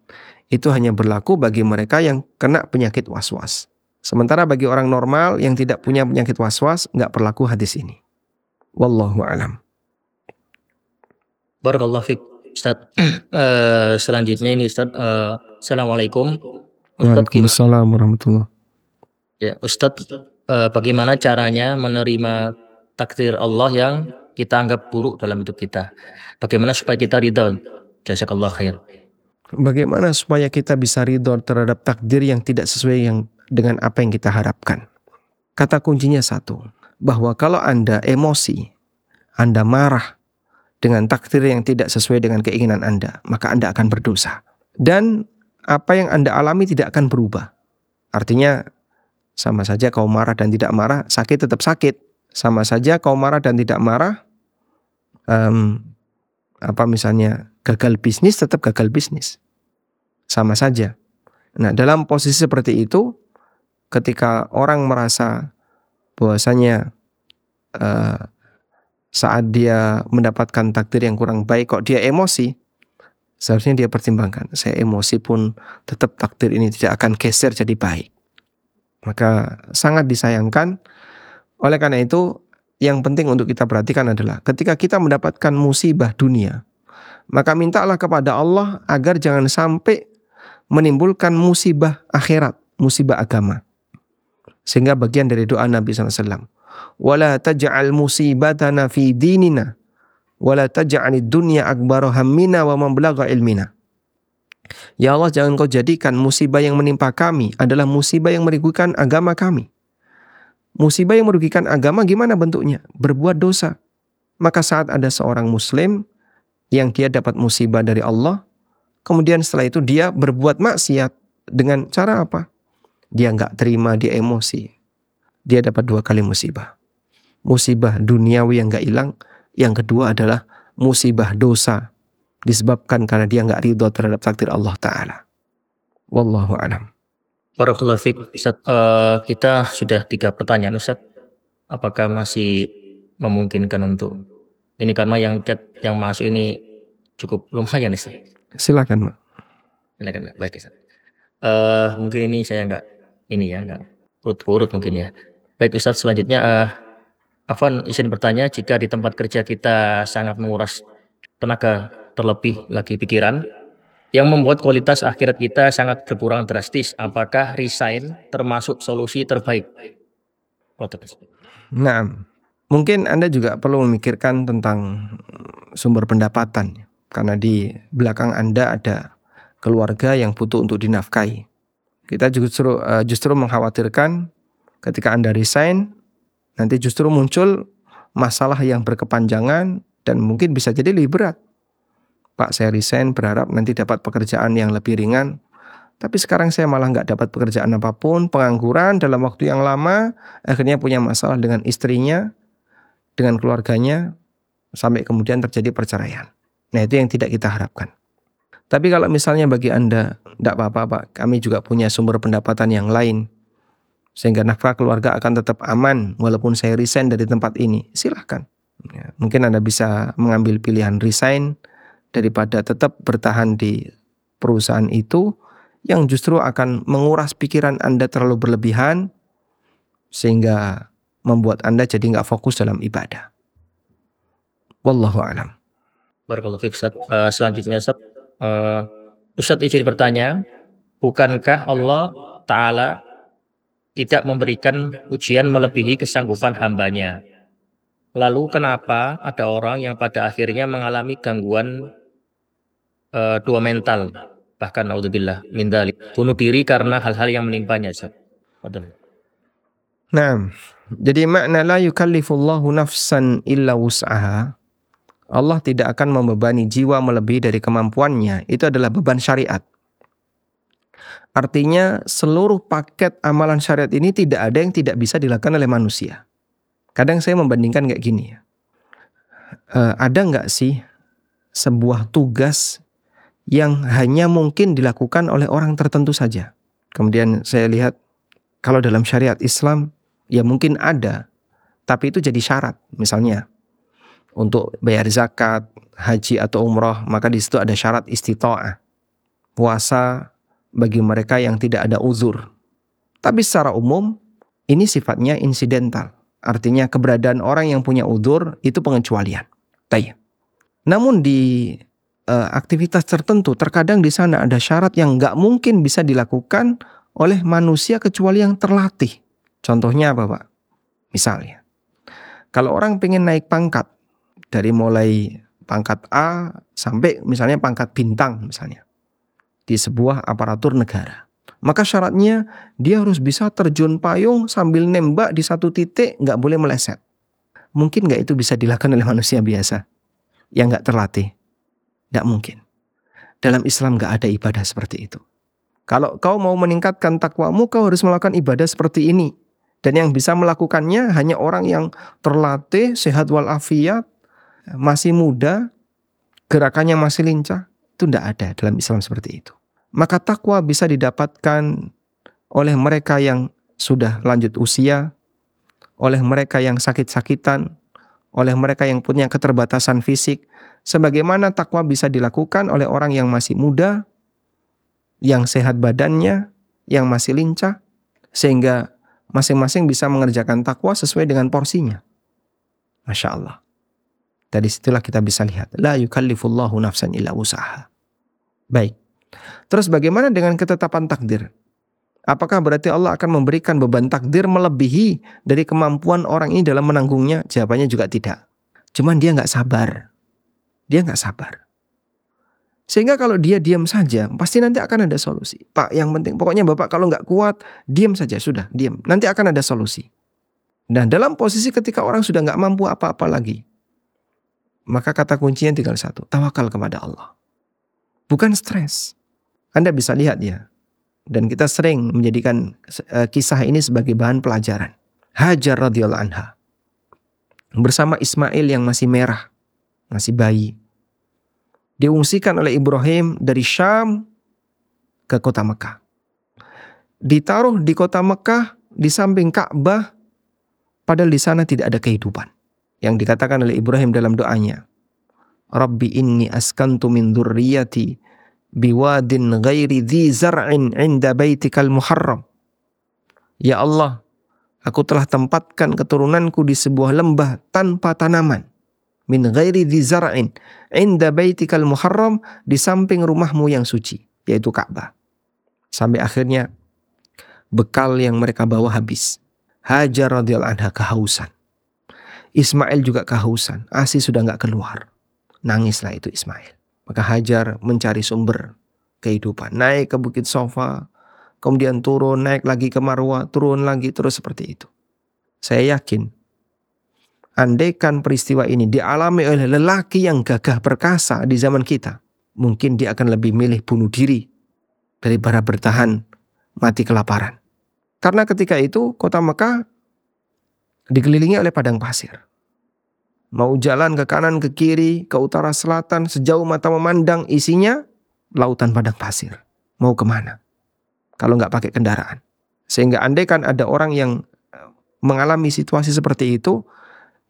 itu hanya berlaku bagi mereka yang kena penyakit was-was. Sementara bagi orang normal yang tidak punya penyakit was-was, nggak berlaku hadis ini. Wallahu alam. Barakallahu fiqh. Ustaz. Uh, selanjutnya ini Ustaz. Uh, Assalamualaikum. Waalaikumsalam warahmatullahi Ya, Ustaz, uh, bagaimana caranya menerima takdir Allah yang kita anggap buruk dalam hidup kita? Bagaimana supaya kita ridho? Jazakallah khair. Bagaimana supaya kita bisa ridho terhadap takdir yang tidak sesuai yang dengan apa yang kita harapkan? Kata kuncinya satu, bahwa kalau Anda emosi, Anda marah dengan takdir yang tidak sesuai dengan keinginan Anda, maka Anda akan berdosa. Dan apa yang Anda alami tidak akan berubah. Artinya sama saja kau marah dan tidak marah, sakit tetap sakit. Sama saja kau marah dan tidak marah, um, apa misalnya gagal bisnis tetap gagal bisnis. Sama saja. Nah, dalam posisi seperti itu ketika orang merasa bahwasanya uh, saat dia mendapatkan takdir yang kurang baik kok dia emosi, seharusnya dia pertimbangkan. Saya emosi pun tetap takdir ini tidak akan geser jadi baik. Maka sangat disayangkan. Oleh karena itu, yang penting untuk kita perhatikan adalah ketika kita mendapatkan musibah dunia, maka mintalah kepada Allah agar jangan sampai menimbulkan musibah akhirat, musibah agama. Sehingga bagian dari doa Nabi SAW. Wala taj'al musibatana fi dinina. Wala taj'al dunya akbar hammina wa mablagha ilmina. Ya Allah jangan kau jadikan musibah yang menimpa kami adalah musibah yang merugikan agama kami. Musibah yang merugikan agama gimana bentuknya? Berbuat dosa. Maka saat ada seorang muslim yang dia dapat musibah dari Allah, kemudian setelah itu dia berbuat maksiat dengan cara apa? Dia nggak terima, dia emosi. Dia dapat dua kali musibah. Musibah duniawi yang nggak hilang. Yang kedua adalah musibah dosa disebabkan karena dia nggak ridho terhadap takdir Allah Taala. Wallahu a'lam. Barakallahu fiik. Ustaz, uh, kita sudah tiga pertanyaan Ustaz. Apakah masih memungkinkan untuk ini karena yang chat yang masuk ini cukup lumayan Ustaz. Silakan, Mak. Silakan, Baik, Ustaz. Uh, mungkin ini saya nggak ini ya, nggak urut-urut mungkin ya. Baik Ustaz, selanjutnya uh, Afan izin bertanya jika di tempat kerja kita sangat menguras tenaga terlebih lagi pikiran yang membuat kualitas akhirat kita sangat berkurang drastis. Apakah resign termasuk solusi terbaik? Nah, mungkin Anda juga perlu memikirkan tentang sumber pendapatan karena di belakang Anda ada keluarga yang butuh untuk dinafkahi. Kita justru uh, justru mengkhawatirkan ketika Anda resign nanti justru muncul masalah yang berkepanjangan dan mungkin bisa jadi lebih berat. Pak saya resign berharap nanti dapat pekerjaan yang lebih ringan. Tapi sekarang saya malah nggak dapat pekerjaan apa pun, pengangguran dalam waktu yang lama, akhirnya punya masalah dengan istrinya, dengan keluarganya, sampai kemudian terjadi perceraian. Nah itu yang tidak kita harapkan. Tapi kalau misalnya bagi Anda, tidak apa-apa Pak, kami juga punya sumber pendapatan yang lain. Sehingga nafkah keluarga akan tetap aman walaupun saya resign dari tempat ini. Silahkan. Ya, mungkin Anda bisa mengambil pilihan resign daripada tetap bertahan di perusahaan itu yang justru akan menguras pikiran Anda terlalu berlebihan sehingga membuat Anda jadi nggak fokus dalam ibadah. Wallahu a'lam. Barakallahu fiik Uh, selanjutnya Ustaz, uh, Ustaz izin bertanya, bukankah Allah taala tidak memberikan ujian melebihi kesanggupan hambanya? Lalu kenapa ada orang yang pada akhirnya mengalami gangguan uh, dua mental bahkan naudzubillah min dalik bunuh diri karena hal-hal yang menimpanya. Nah, jadi makna la yukallifullahu nafsan illa wus'aha. Allah tidak akan membebani jiwa melebihi dari kemampuannya. Itu adalah beban syariat. Artinya seluruh paket amalan syariat ini tidak ada yang tidak bisa dilakukan oleh manusia. Kadang saya membandingkan kayak gini ya. Uh, ada nggak sih sebuah tugas yang hanya mungkin dilakukan oleh orang tertentu saja. Kemudian saya lihat kalau dalam syariat Islam ya mungkin ada, tapi itu jadi syarat. Misalnya untuk bayar zakat, haji atau umroh, maka di situ ada syarat istita'ah. Puasa bagi mereka yang tidak ada uzur. Tapi secara umum ini sifatnya insidental. Artinya keberadaan orang yang punya uzur itu pengecualian. Tayyip. Namun di uh, aktivitas tertentu, terkadang di sana ada syarat yang nggak mungkin bisa dilakukan oleh manusia kecuali yang terlatih. Contohnya apa Pak? Misalnya, kalau orang pengen naik pangkat dari mulai pangkat A sampai misalnya pangkat bintang misalnya di sebuah aparatur negara. Maka syaratnya dia harus bisa terjun payung sambil nembak di satu titik nggak boleh meleset. Mungkin nggak itu bisa dilakukan oleh manusia biasa yang nggak terlatih. Tidak mungkin. Dalam Islam gak ada ibadah seperti itu. Kalau kau mau meningkatkan takwamu, kau harus melakukan ibadah seperti ini. Dan yang bisa melakukannya hanya orang yang terlatih, sehat walafiat, masih muda, gerakannya masih lincah. Itu tidak ada dalam Islam seperti itu. Maka takwa bisa didapatkan oleh mereka yang sudah lanjut usia, oleh mereka yang sakit-sakitan, oleh mereka yang punya keterbatasan fisik, sebagaimana takwa bisa dilakukan oleh orang yang masih muda, yang sehat badannya, yang masih lincah, sehingga masing-masing bisa mengerjakan takwa sesuai dengan porsinya. Masya Allah. Dari situlah kita bisa lihat. La yukallifullahu nafsan illa usaha. Baik. Terus bagaimana dengan ketetapan takdir? Apakah berarti Allah akan memberikan beban takdir melebihi dari kemampuan orang ini dalam menanggungnya? Jawabannya juga tidak. Cuman dia nggak sabar. Dia nggak sabar. Sehingga kalau dia diam saja, pasti nanti akan ada solusi. Pak, yang penting, pokoknya Bapak kalau nggak kuat, diam saja, sudah, diam. Nanti akan ada solusi. Dan dalam posisi ketika orang sudah nggak mampu apa-apa lagi, maka kata kuncinya tinggal satu, tawakal kepada Allah. Bukan stres. Anda bisa lihat ya, dan kita sering menjadikan uh, kisah ini sebagai bahan pelajaran. Hajar radhiyallahu anha bersama Ismail yang masih merah, masih bayi diungsikan oleh Ibrahim dari Syam ke kota Mekah. Ditaruh di kota Mekah di samping Ka'bah padahal di sana tidak ada kehidupan. Yang dikatakan oleh Ibrahim dalam doanya. Rabbi inni askantu min biwadin ghairi dhi zar'in 'inda baitikal muharram. Ya Allah, aku telah tempatkan keturunanku di sebuah lembah tanpa tanaman min ghairi dhi zar'in inda baitikal muharram di samping rumahmu yang suci yaitu Ka'bah. Sampai akhirnya bekal yang mereka bawa habis. Hajar radhiyallahu anha kehausan. Ismail juga kehausan. Asi sudah nggak keluar. Nangislah itu Ismail. Maka Hajar mencari sumber kehidupan. Naik ke Bukit Sofa, kemudian turun, naik lagi ke Marwah, turun lagi, terus seperti itu. Saya yakin, andaikan peristiwa ini dialami oleh lelaki yang gagah perkasa di zaman kita, mungkin dia akan lebih milih bunuh diri daripada bertahan mati kelaparan. Karena ketika itu kota Mekah dikelilingi oleh padang pasir. Mau jalan ke kanan, ke kiri, ke utara, selatan, sejauh mata memandang isinya lautan padang pasir. Mau ke mana? Kalau nggak pakai kendaraan. Sehingga andai kan ada orang yang eh, mengalami situasi seperti itu,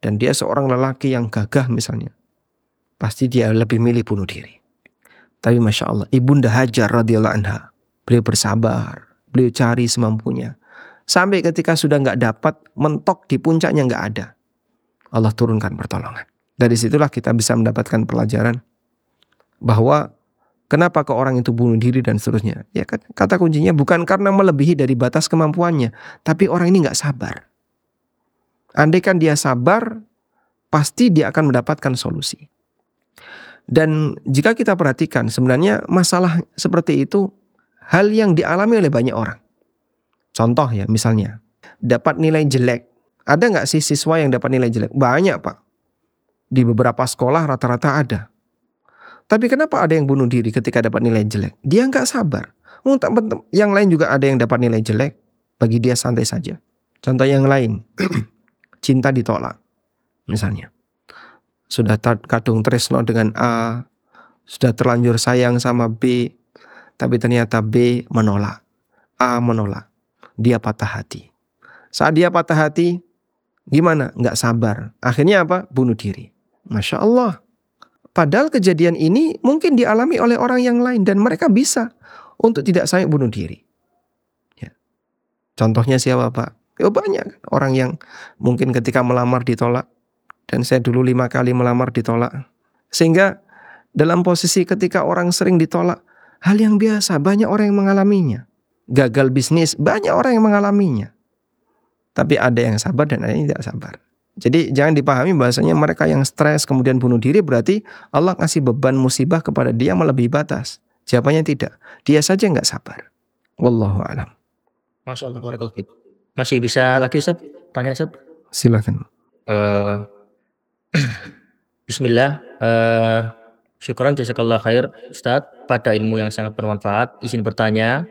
dan dia seorang lelaki yang gagah misalnya, pasti dia lebih milih bunuh diri. Tapi Masya Allah, Ibunda Hajar radhiyallahu anha, beliau bersabar, beliau cari semampunya. Sampai ketika sudah nggak dapat, mentok di puncaknya nggak ada. Allah turunkan pertolongan. Dari situlah kita bisa mendapatkan pelajaran bahwa kenapa ke orang itu bunuh diri dan seterusnya. Ya kata kuncinya bukan karena melebihi dari batas kemampuannya, tapi orang ini nggak sabar. Andai kan dia sabar, pasti dia akan mendapatkan solusi. Dan jika kita perhatikan, sebenarnya masalah seperti itu hal yang dialami oleh banyak orang. Contoh ya, misalnya dapat nilai jelek ada nggak sih siswa yang dapat nilai jelek? Banyak pak. Di beberapa sekolah rata-rata ada. Tapi kenapa ada yang bunuh diri ketika dapat nilai jelek? Dia nggak sabar. Yang lain juga ada yang dapat nilai jelek. Bagi dia santai saja. Contoh yang lain. Cinta ditolak. Misalnya. Sudah kadung tresno dengan A. Sudah terlanjur sayang sama B. Tapi ternyata B menolak. A menolak. Dia patah hati. Saat dia patah hati, Gimana? Nggak sabar. Akhirnya apa? Bunuh diri. Masya Allah. Padahal kejadian ini mungkin dialami oleh orang yang lain dan mereka bisa untuk tidak sampai bunuh diri. Ya. Contohnya siapa Pak? Ya banyak orang yang mungkin ketika melamar ditolak dan saya dulu lima kali melamar ditolak. Sehingga dalam posisi ketika orang sering ditolak, hal yang biasa, banyak orang yang mengalaminya. Gagal bisnis, banyak orang yang mengalaminya. Tapi ada yang sabar dan ada yang tidak sabar. Jadi jangan dipahami bahasanya mereka yang stres kemudian bunuh diri berarti Allah ngasih beban musibah kepada dia melebihi batas. Jawabannya tidak. Dia saja nggak sabar. Wallahu alam. Masya Allah. Masih bisa lagi Ustaz? Tanya Ustaz? Silakan. Uh, Bismillah. Uh, syukuran jazakallah khair Ustaz pada ilmu yang sangat bermanfaat. Izin bertanya,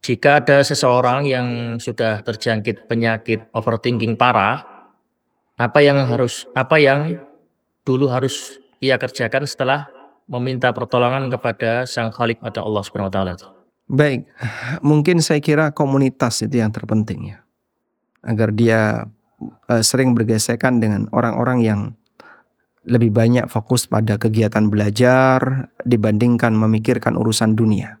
jika ada seseorang yang sudah terjangkit penyakit overthinking parah, apa yang harus apa yang dulu harus ia kerjakan setelah meminta pertolongan kepada Sang Khalik atau Allah Subhanahu wa taala? Baik, mungkin saya kira komunitas itu yang terpenting ya. Agar dia uh, sering bergesekan dengan orang-orang yang lebih banyak fokus pada kegiatan belajar dibandingkan memikirkan urusan dunia.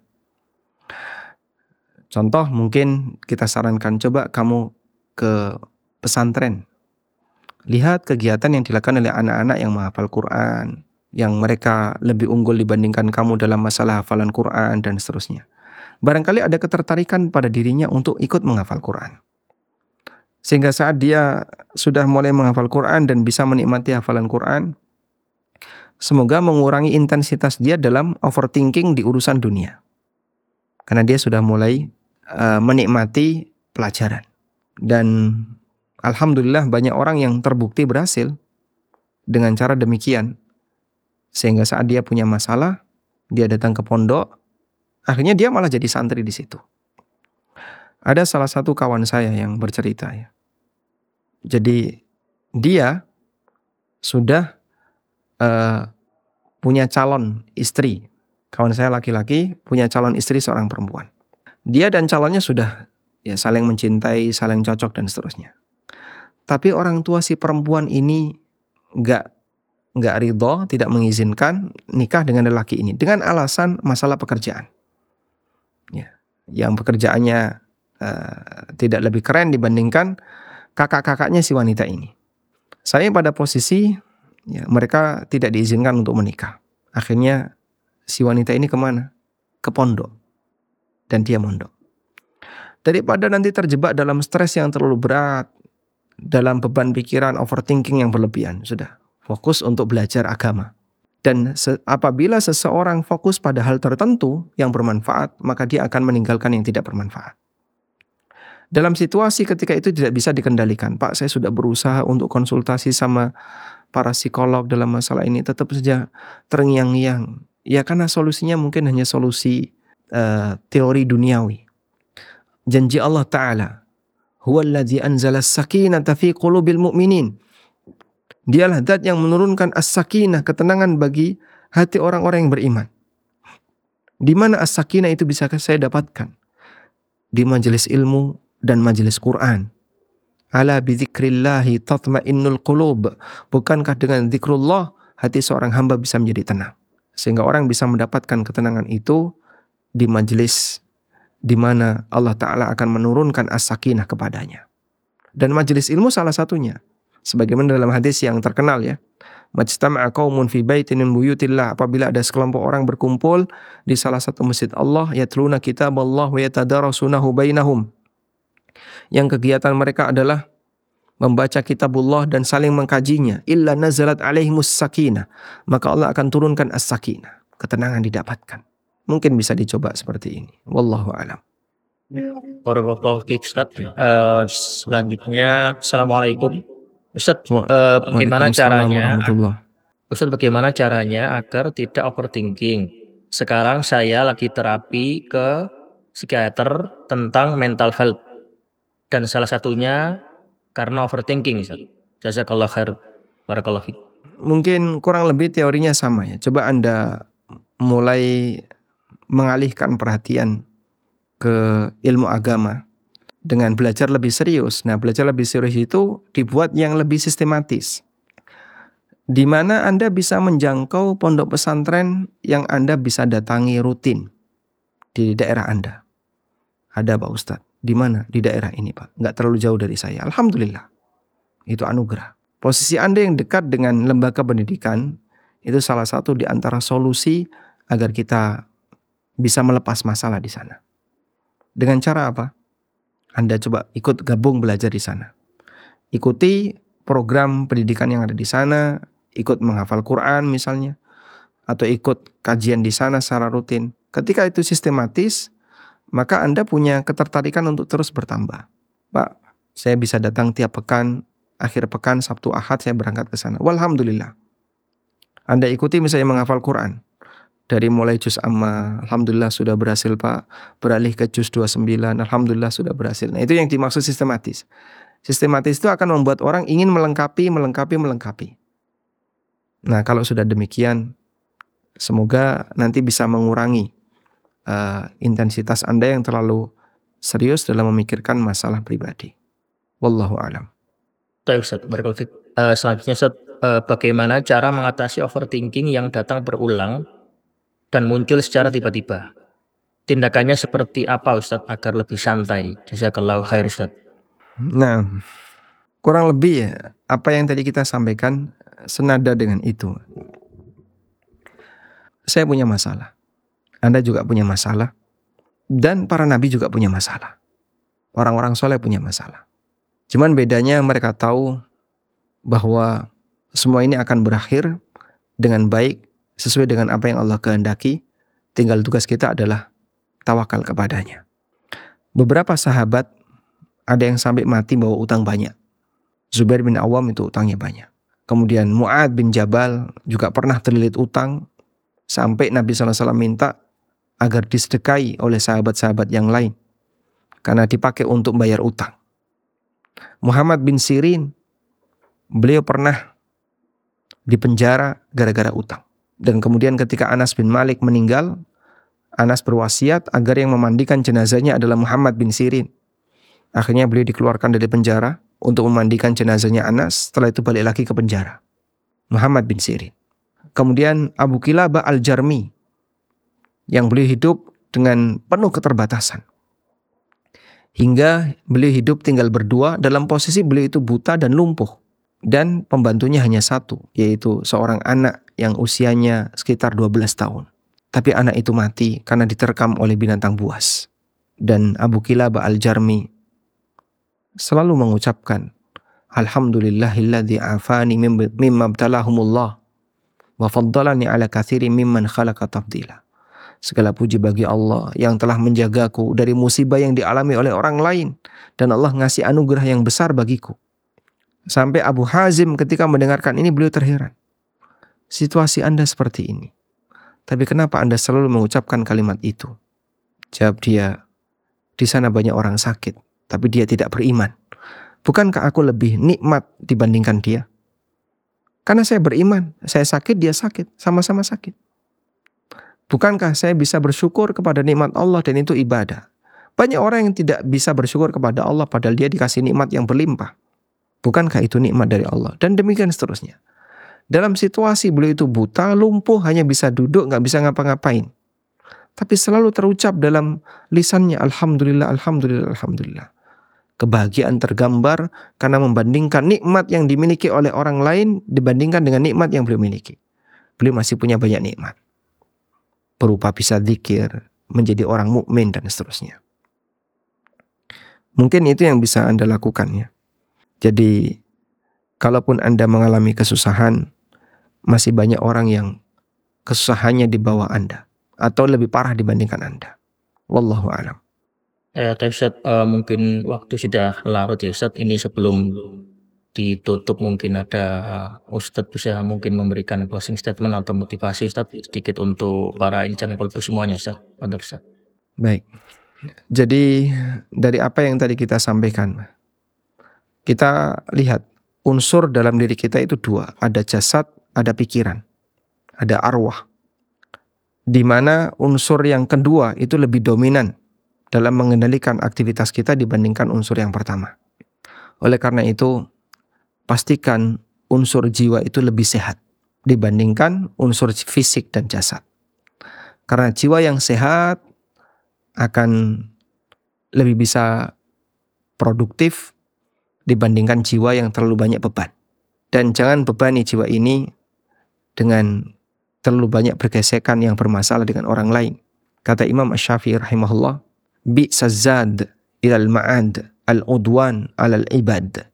Contoh mungkin kita sarankan coba kamu ke pesantren. Lihat kegiatan yang dilakukan oleh anak-anak yang menghafal Quran, yang mereka lebih unggul dibandingkan kamu dalam masalah hafalan Quran dan seterusnya. Barangkali ada ketertarikan pada dirinya untuk ikut menghafal Quran. Sehingga saat dia sudah mulai menghafal Quran dan bisa menikmati hafalan Quran, semoga mengurangi intensitas dia dalam overthinking di urusan dunia. Karena dia sudah mulai uh, menikmati pelajaran. Dan alhamdulillah banyak orang yang terbukti berhasil dengan cara demikian. Sehingga saat dia punya masalah, dia datang ke pondok, akhirnya dia malah jadi santri di situ. Ada salah satu kawan saya yang bercerita ya. Jadi dia sudah uh, punya calon istri. Kawan saya laki-laki punya calon istri seorang perempuan dia dan calonnya sudah ya saling mencintai, saling cocok dan seterusnya. Tapi orang tua si perempuan ini nggak nggak ridho, tidak mengizinkan nikah dengan lelaki ini dengan alasan masalah pekerjaan. Ya, yang pekerjaannya uh, tidak lebih keren dibandingkan kakak-kakaknya si wanita ini. Saya pada posisi ya, mereka tidak diizinkan untuk menikah. Akhirnya si wanita ini ke mana? Ke pondok dan dia mondok. Daripada nanti terjebak dalam stres yang terlalu berat, dalam beban pikiran overthinking yang berlebihan, sudah fokus untuk belajar agama. Dan se apabila seseorang fokus pada hal tertentu yang bermanfaat, maka dia akan meninggalkan yang tidak bermanfaat. Dalam situasi ketika itu tidak bisa dikendalikan, Pak, saya sudah berusaha untuk konsultasi sama para psikolog dalam masalah ini, tetap saja terngiang-ngiang. Ya karena solusinya mungkin hanya solusi uh, teori duniawi. Janji Allah Ta'ala, Huwallazi anzala sakinata fi qulubil mu'minin Dialah zat yang menurunkan as-sakinah, ketenangan bagi hati orang-orang yang beriman. Di mana as-sakinah itu bisa saya dapatkan? Di majelis ilmu dan majelis Quran. Ala bidzikrillahi tatma'innul qulub. Bukankah dengan zikrullah hati seorang hamba bisa menjadi tenang? Sehingga orang bisa mendapatkan ketenangan itu di majelis di mana Allah Ta'ala akan menurunkan as-sakinah kepadanya. Dan majelis ilmu salah satunya sebagaimana dalam hadis yang terkenal ya majtama'a qaumun fi baitin buyutillah. Apabila ada sekelompok orang berkumpul di salah satu masjid Allah yatluna kitab Allah wa yatadarasunahu bainahum. Yang kegiatan mereka adalah membaca kitabullah dan saling mengkajinya illa nazalat alaihimus sakinah. Maka Allah akan turunkan as-sakinah ketenangan didapatkan mungkin bisa dicoba seperti ini wallahu alam Uh, selanjutnya Assalamualaikum Ustaz, uh, bagaimana caranya? Ustaz, bagaimana caranya agar tidak overthinking? Sekarang saya lagi terapi ke psikiater tentang mental health. Dan salah satunya karena overthinking, Ustaz. Jazakallah khair. Barakallah Mungkin kurang lebih teorinya sama ya. Coba Anda mulai mengalihkan perhatian ke ilmu agama dengan belajar lebih serius. Nah, belajar lebih serius itu dibuat yang lebih sistematis. Di mana Anda bisa menjangkau pondok pesantren yang Anda bisa datangi rutin di daerah Anda. Ada Pak Ustadz. Di mana? Di daerah ini Pak. Nggak terlalu jauh dari saya. Alhamdulillah. Itu anugerah. Posisi Anda yang dekat dengan lembaga pendidikan itu salah satu di antara solusi agar kita bisa melepas masalah di sana. Dengan cara apa? Anda coba ikut gabung belajar di sana. Ikuti program pendidikan yang ada di sana, ikut menghafal Quran misalnya, atau ikut kajian di sana secara rutin. Ketika itu sistematis, maka Anda punya ketertarikan untuk terus bertambah. Pak, saya bisa datang tiap pekan, akhir pekan, Sabtu, Ahad saya berangkat ke sana. Walhamdulillah. Anda ikuti misalnya menghafal Quran dari mulai juz amma alhamdulillah sudah berhasil Pak. Beralih ke juz 29 alhamdulillah sudah berhasil. Nah itu yang dimaksud sistematis. Sistematis itu akan membuat orang ingin melengkapi melengkapi melengkapi. Nah kalau sudah demikian semoga nanti bisa mengurangi uh, intensitas Anda yang terlalu serius dalam memikirkan masalah pribadi. Wallahu alam. Baik Ustaz, uh, selanjutnya Ustaz, uh, bagaimana cara mengatasi overthinking yang datang berulang dan muncul secara tiba-tiba. Tindakannya seperti apa Ustadz agar lebih santai? Jazakallahu khair Ustadz. Nah, kurang lebih ya apa yang tadi kita sampaikan senada dengan itu. Saya punya masalah. Anda juga punya masalah. Dan para nabi juga punya masalah. Orang-orang soleh punya masalah. Cuman bedanya mereka tahu bahwa semua ini akan berakhir dengan baik sesuai dengan apa yang Allah kehendaki, tinggal tugas kita adalah tawakal kepadanya. Beberapa sahabat ada yang sampai mati bawa utang banyak. Zubair bin Awam itu utangnya banyak. Kemudian Mu'ad bin Jabal juga pernah terlilit utang sampai Nabi SAW minta agar disedekahi oleh sahabat-sahabat yang lain karena dipakai untuk bayar utang. Muhammad bin Sirin beliau pernah dipenjara gara-gara utang. Dan kemudian ketika Anas bin Malik meninggal, Anas berwasiat agar yang memandikan jenazahnya adalah Muhammad bin Sirin. Akhirnya beliau dikeluarkan dari penjara untuk memandikan jenazahnya Anas, setelah itu balik lagi ke penjara. Muhammad bin Sirin. Kemudian Abu Kilabah al-Jarmi yang beliau hidup dengan penuh keterbatasan. Hingga beliau hidup tinggal berdua dalam posisi beliau itu buta dan lumpuh. Dan pembantunya hanya satu, yaitu seorang anak yang usianya sekitar 12 tahun. Tapi anak itu mati karena diterkam oleh binatang buas. Dan Abu Kilabah al-Jarmi selalu mengucapkan, Alhamdulillahilladzi afani mimma btalahumullah Wa faddalani ala kathiri mimman khalaqa tafdila. Segala puji bagi Allah yang telah menjagaku dari musibah yang dialami oleh orang lain. Dan Allah ngasih anugerah yang besar bagiku. Sampai Abu Hazim ketika mendengarkan ini beliau terheran. Situasi Anda seperti ini. Tapi kenapa Anda selalu mengucapkan kalimat itu? Jawab dia, di sana banyak orang sakit, tapi dia tidak beriman. Bukankah aku lebih nikmat dibandingkan dia? Karena saya beriman, saya sakit, dia sakit, sama-sama sakit. Bukankah saya bisa bersyukur kepada nikmat Allah dan itu ibadah? Banyak orang yang tidak bisa bersyukur kepada Allah padahal dia dikasih nikmat yang berlimpah. Bukankah itu nikmat dari Allah? Dan demikian seterusnya. Dalam situasi beliau itu buta, lumpuh, hanya bisa duduk, nggak bisa ngapa-ngapain. Tapi selalu terucap dalam lisannya, Alhamdulillah, Alhamdulillah, Alhamdulillah. Kebahagiaan tergambar karena membandingkan nikmat yang dimiliki oleh orang lain dibandingkan dengan nikmat yang beliau miliki. Beliau masih punya banyak nikmat berupa bisa zikir, menjadi orang mukmin dan seterusnya. Mungkin itu yang bisa Anda lakukan ya. Jadi kalaupun Anda mengalami kesusahan, masih banyak orang yang kesusahannya di bawah Anda atau lebih parah dibandingkan Anda. Wallahu a'lam. Eh, Ustaz, uh, mungkin waktu sudah larut ya Ustaz. Ini sebelum ditutup mungkin ada Ustadz bisa mungkin memberikan closing statement atau motivasi Ustadz sedikit untuk para insan kolbu semuanya Ustadz. Ustadz. Baik. Jadi dari apa yang tadi kita sampaikan, kita lihat unsur dalam diri kita itu dua, ada jasad, ada pikiran, ada arwah. Di mana unsur yang kedua itu lebih dominan dalam mengendalikan aktivitas kita dibandingkan unsur yang pertama. Oleh karena itu, pastikan unsur jiwa itu lebih sehat dibandingkan unsur fisik dan jasad. Karena jiwa yang sehat akan lebih bisa produktif dibandingkan jiwa yang terlalu banyak beban. Dan jangan bebani jiwa ini dengan terlalu banyak bergesekan yang bermasalah dengan orang lain. Kata Imam Ash-Syafi'i rahimahullah, bi'sazad ilal ma'ad al-udwan alal ibad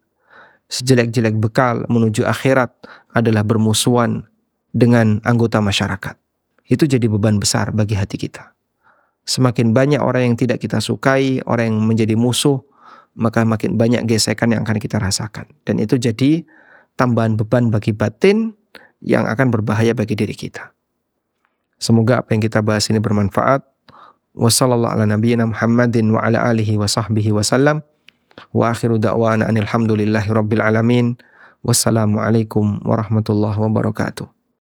sejelek-jelek bekal menuju akhirat adalah bermusuhan dengan anggota masyarakat. Itu jadi beban besar bagi hati kita. Semakin banyak orang yang tidak kita sukai, orang yang menjadi musuh, maka makin banyak gesekan yang akan kita rasakan. Dan itu jadi tambahan beban bagi batin yang akan berbahaya bagi diri kita. Semoga apa yang kita bahas ini bermanfaat. Wassalamualaikum warahmatullahi wabarakatuh.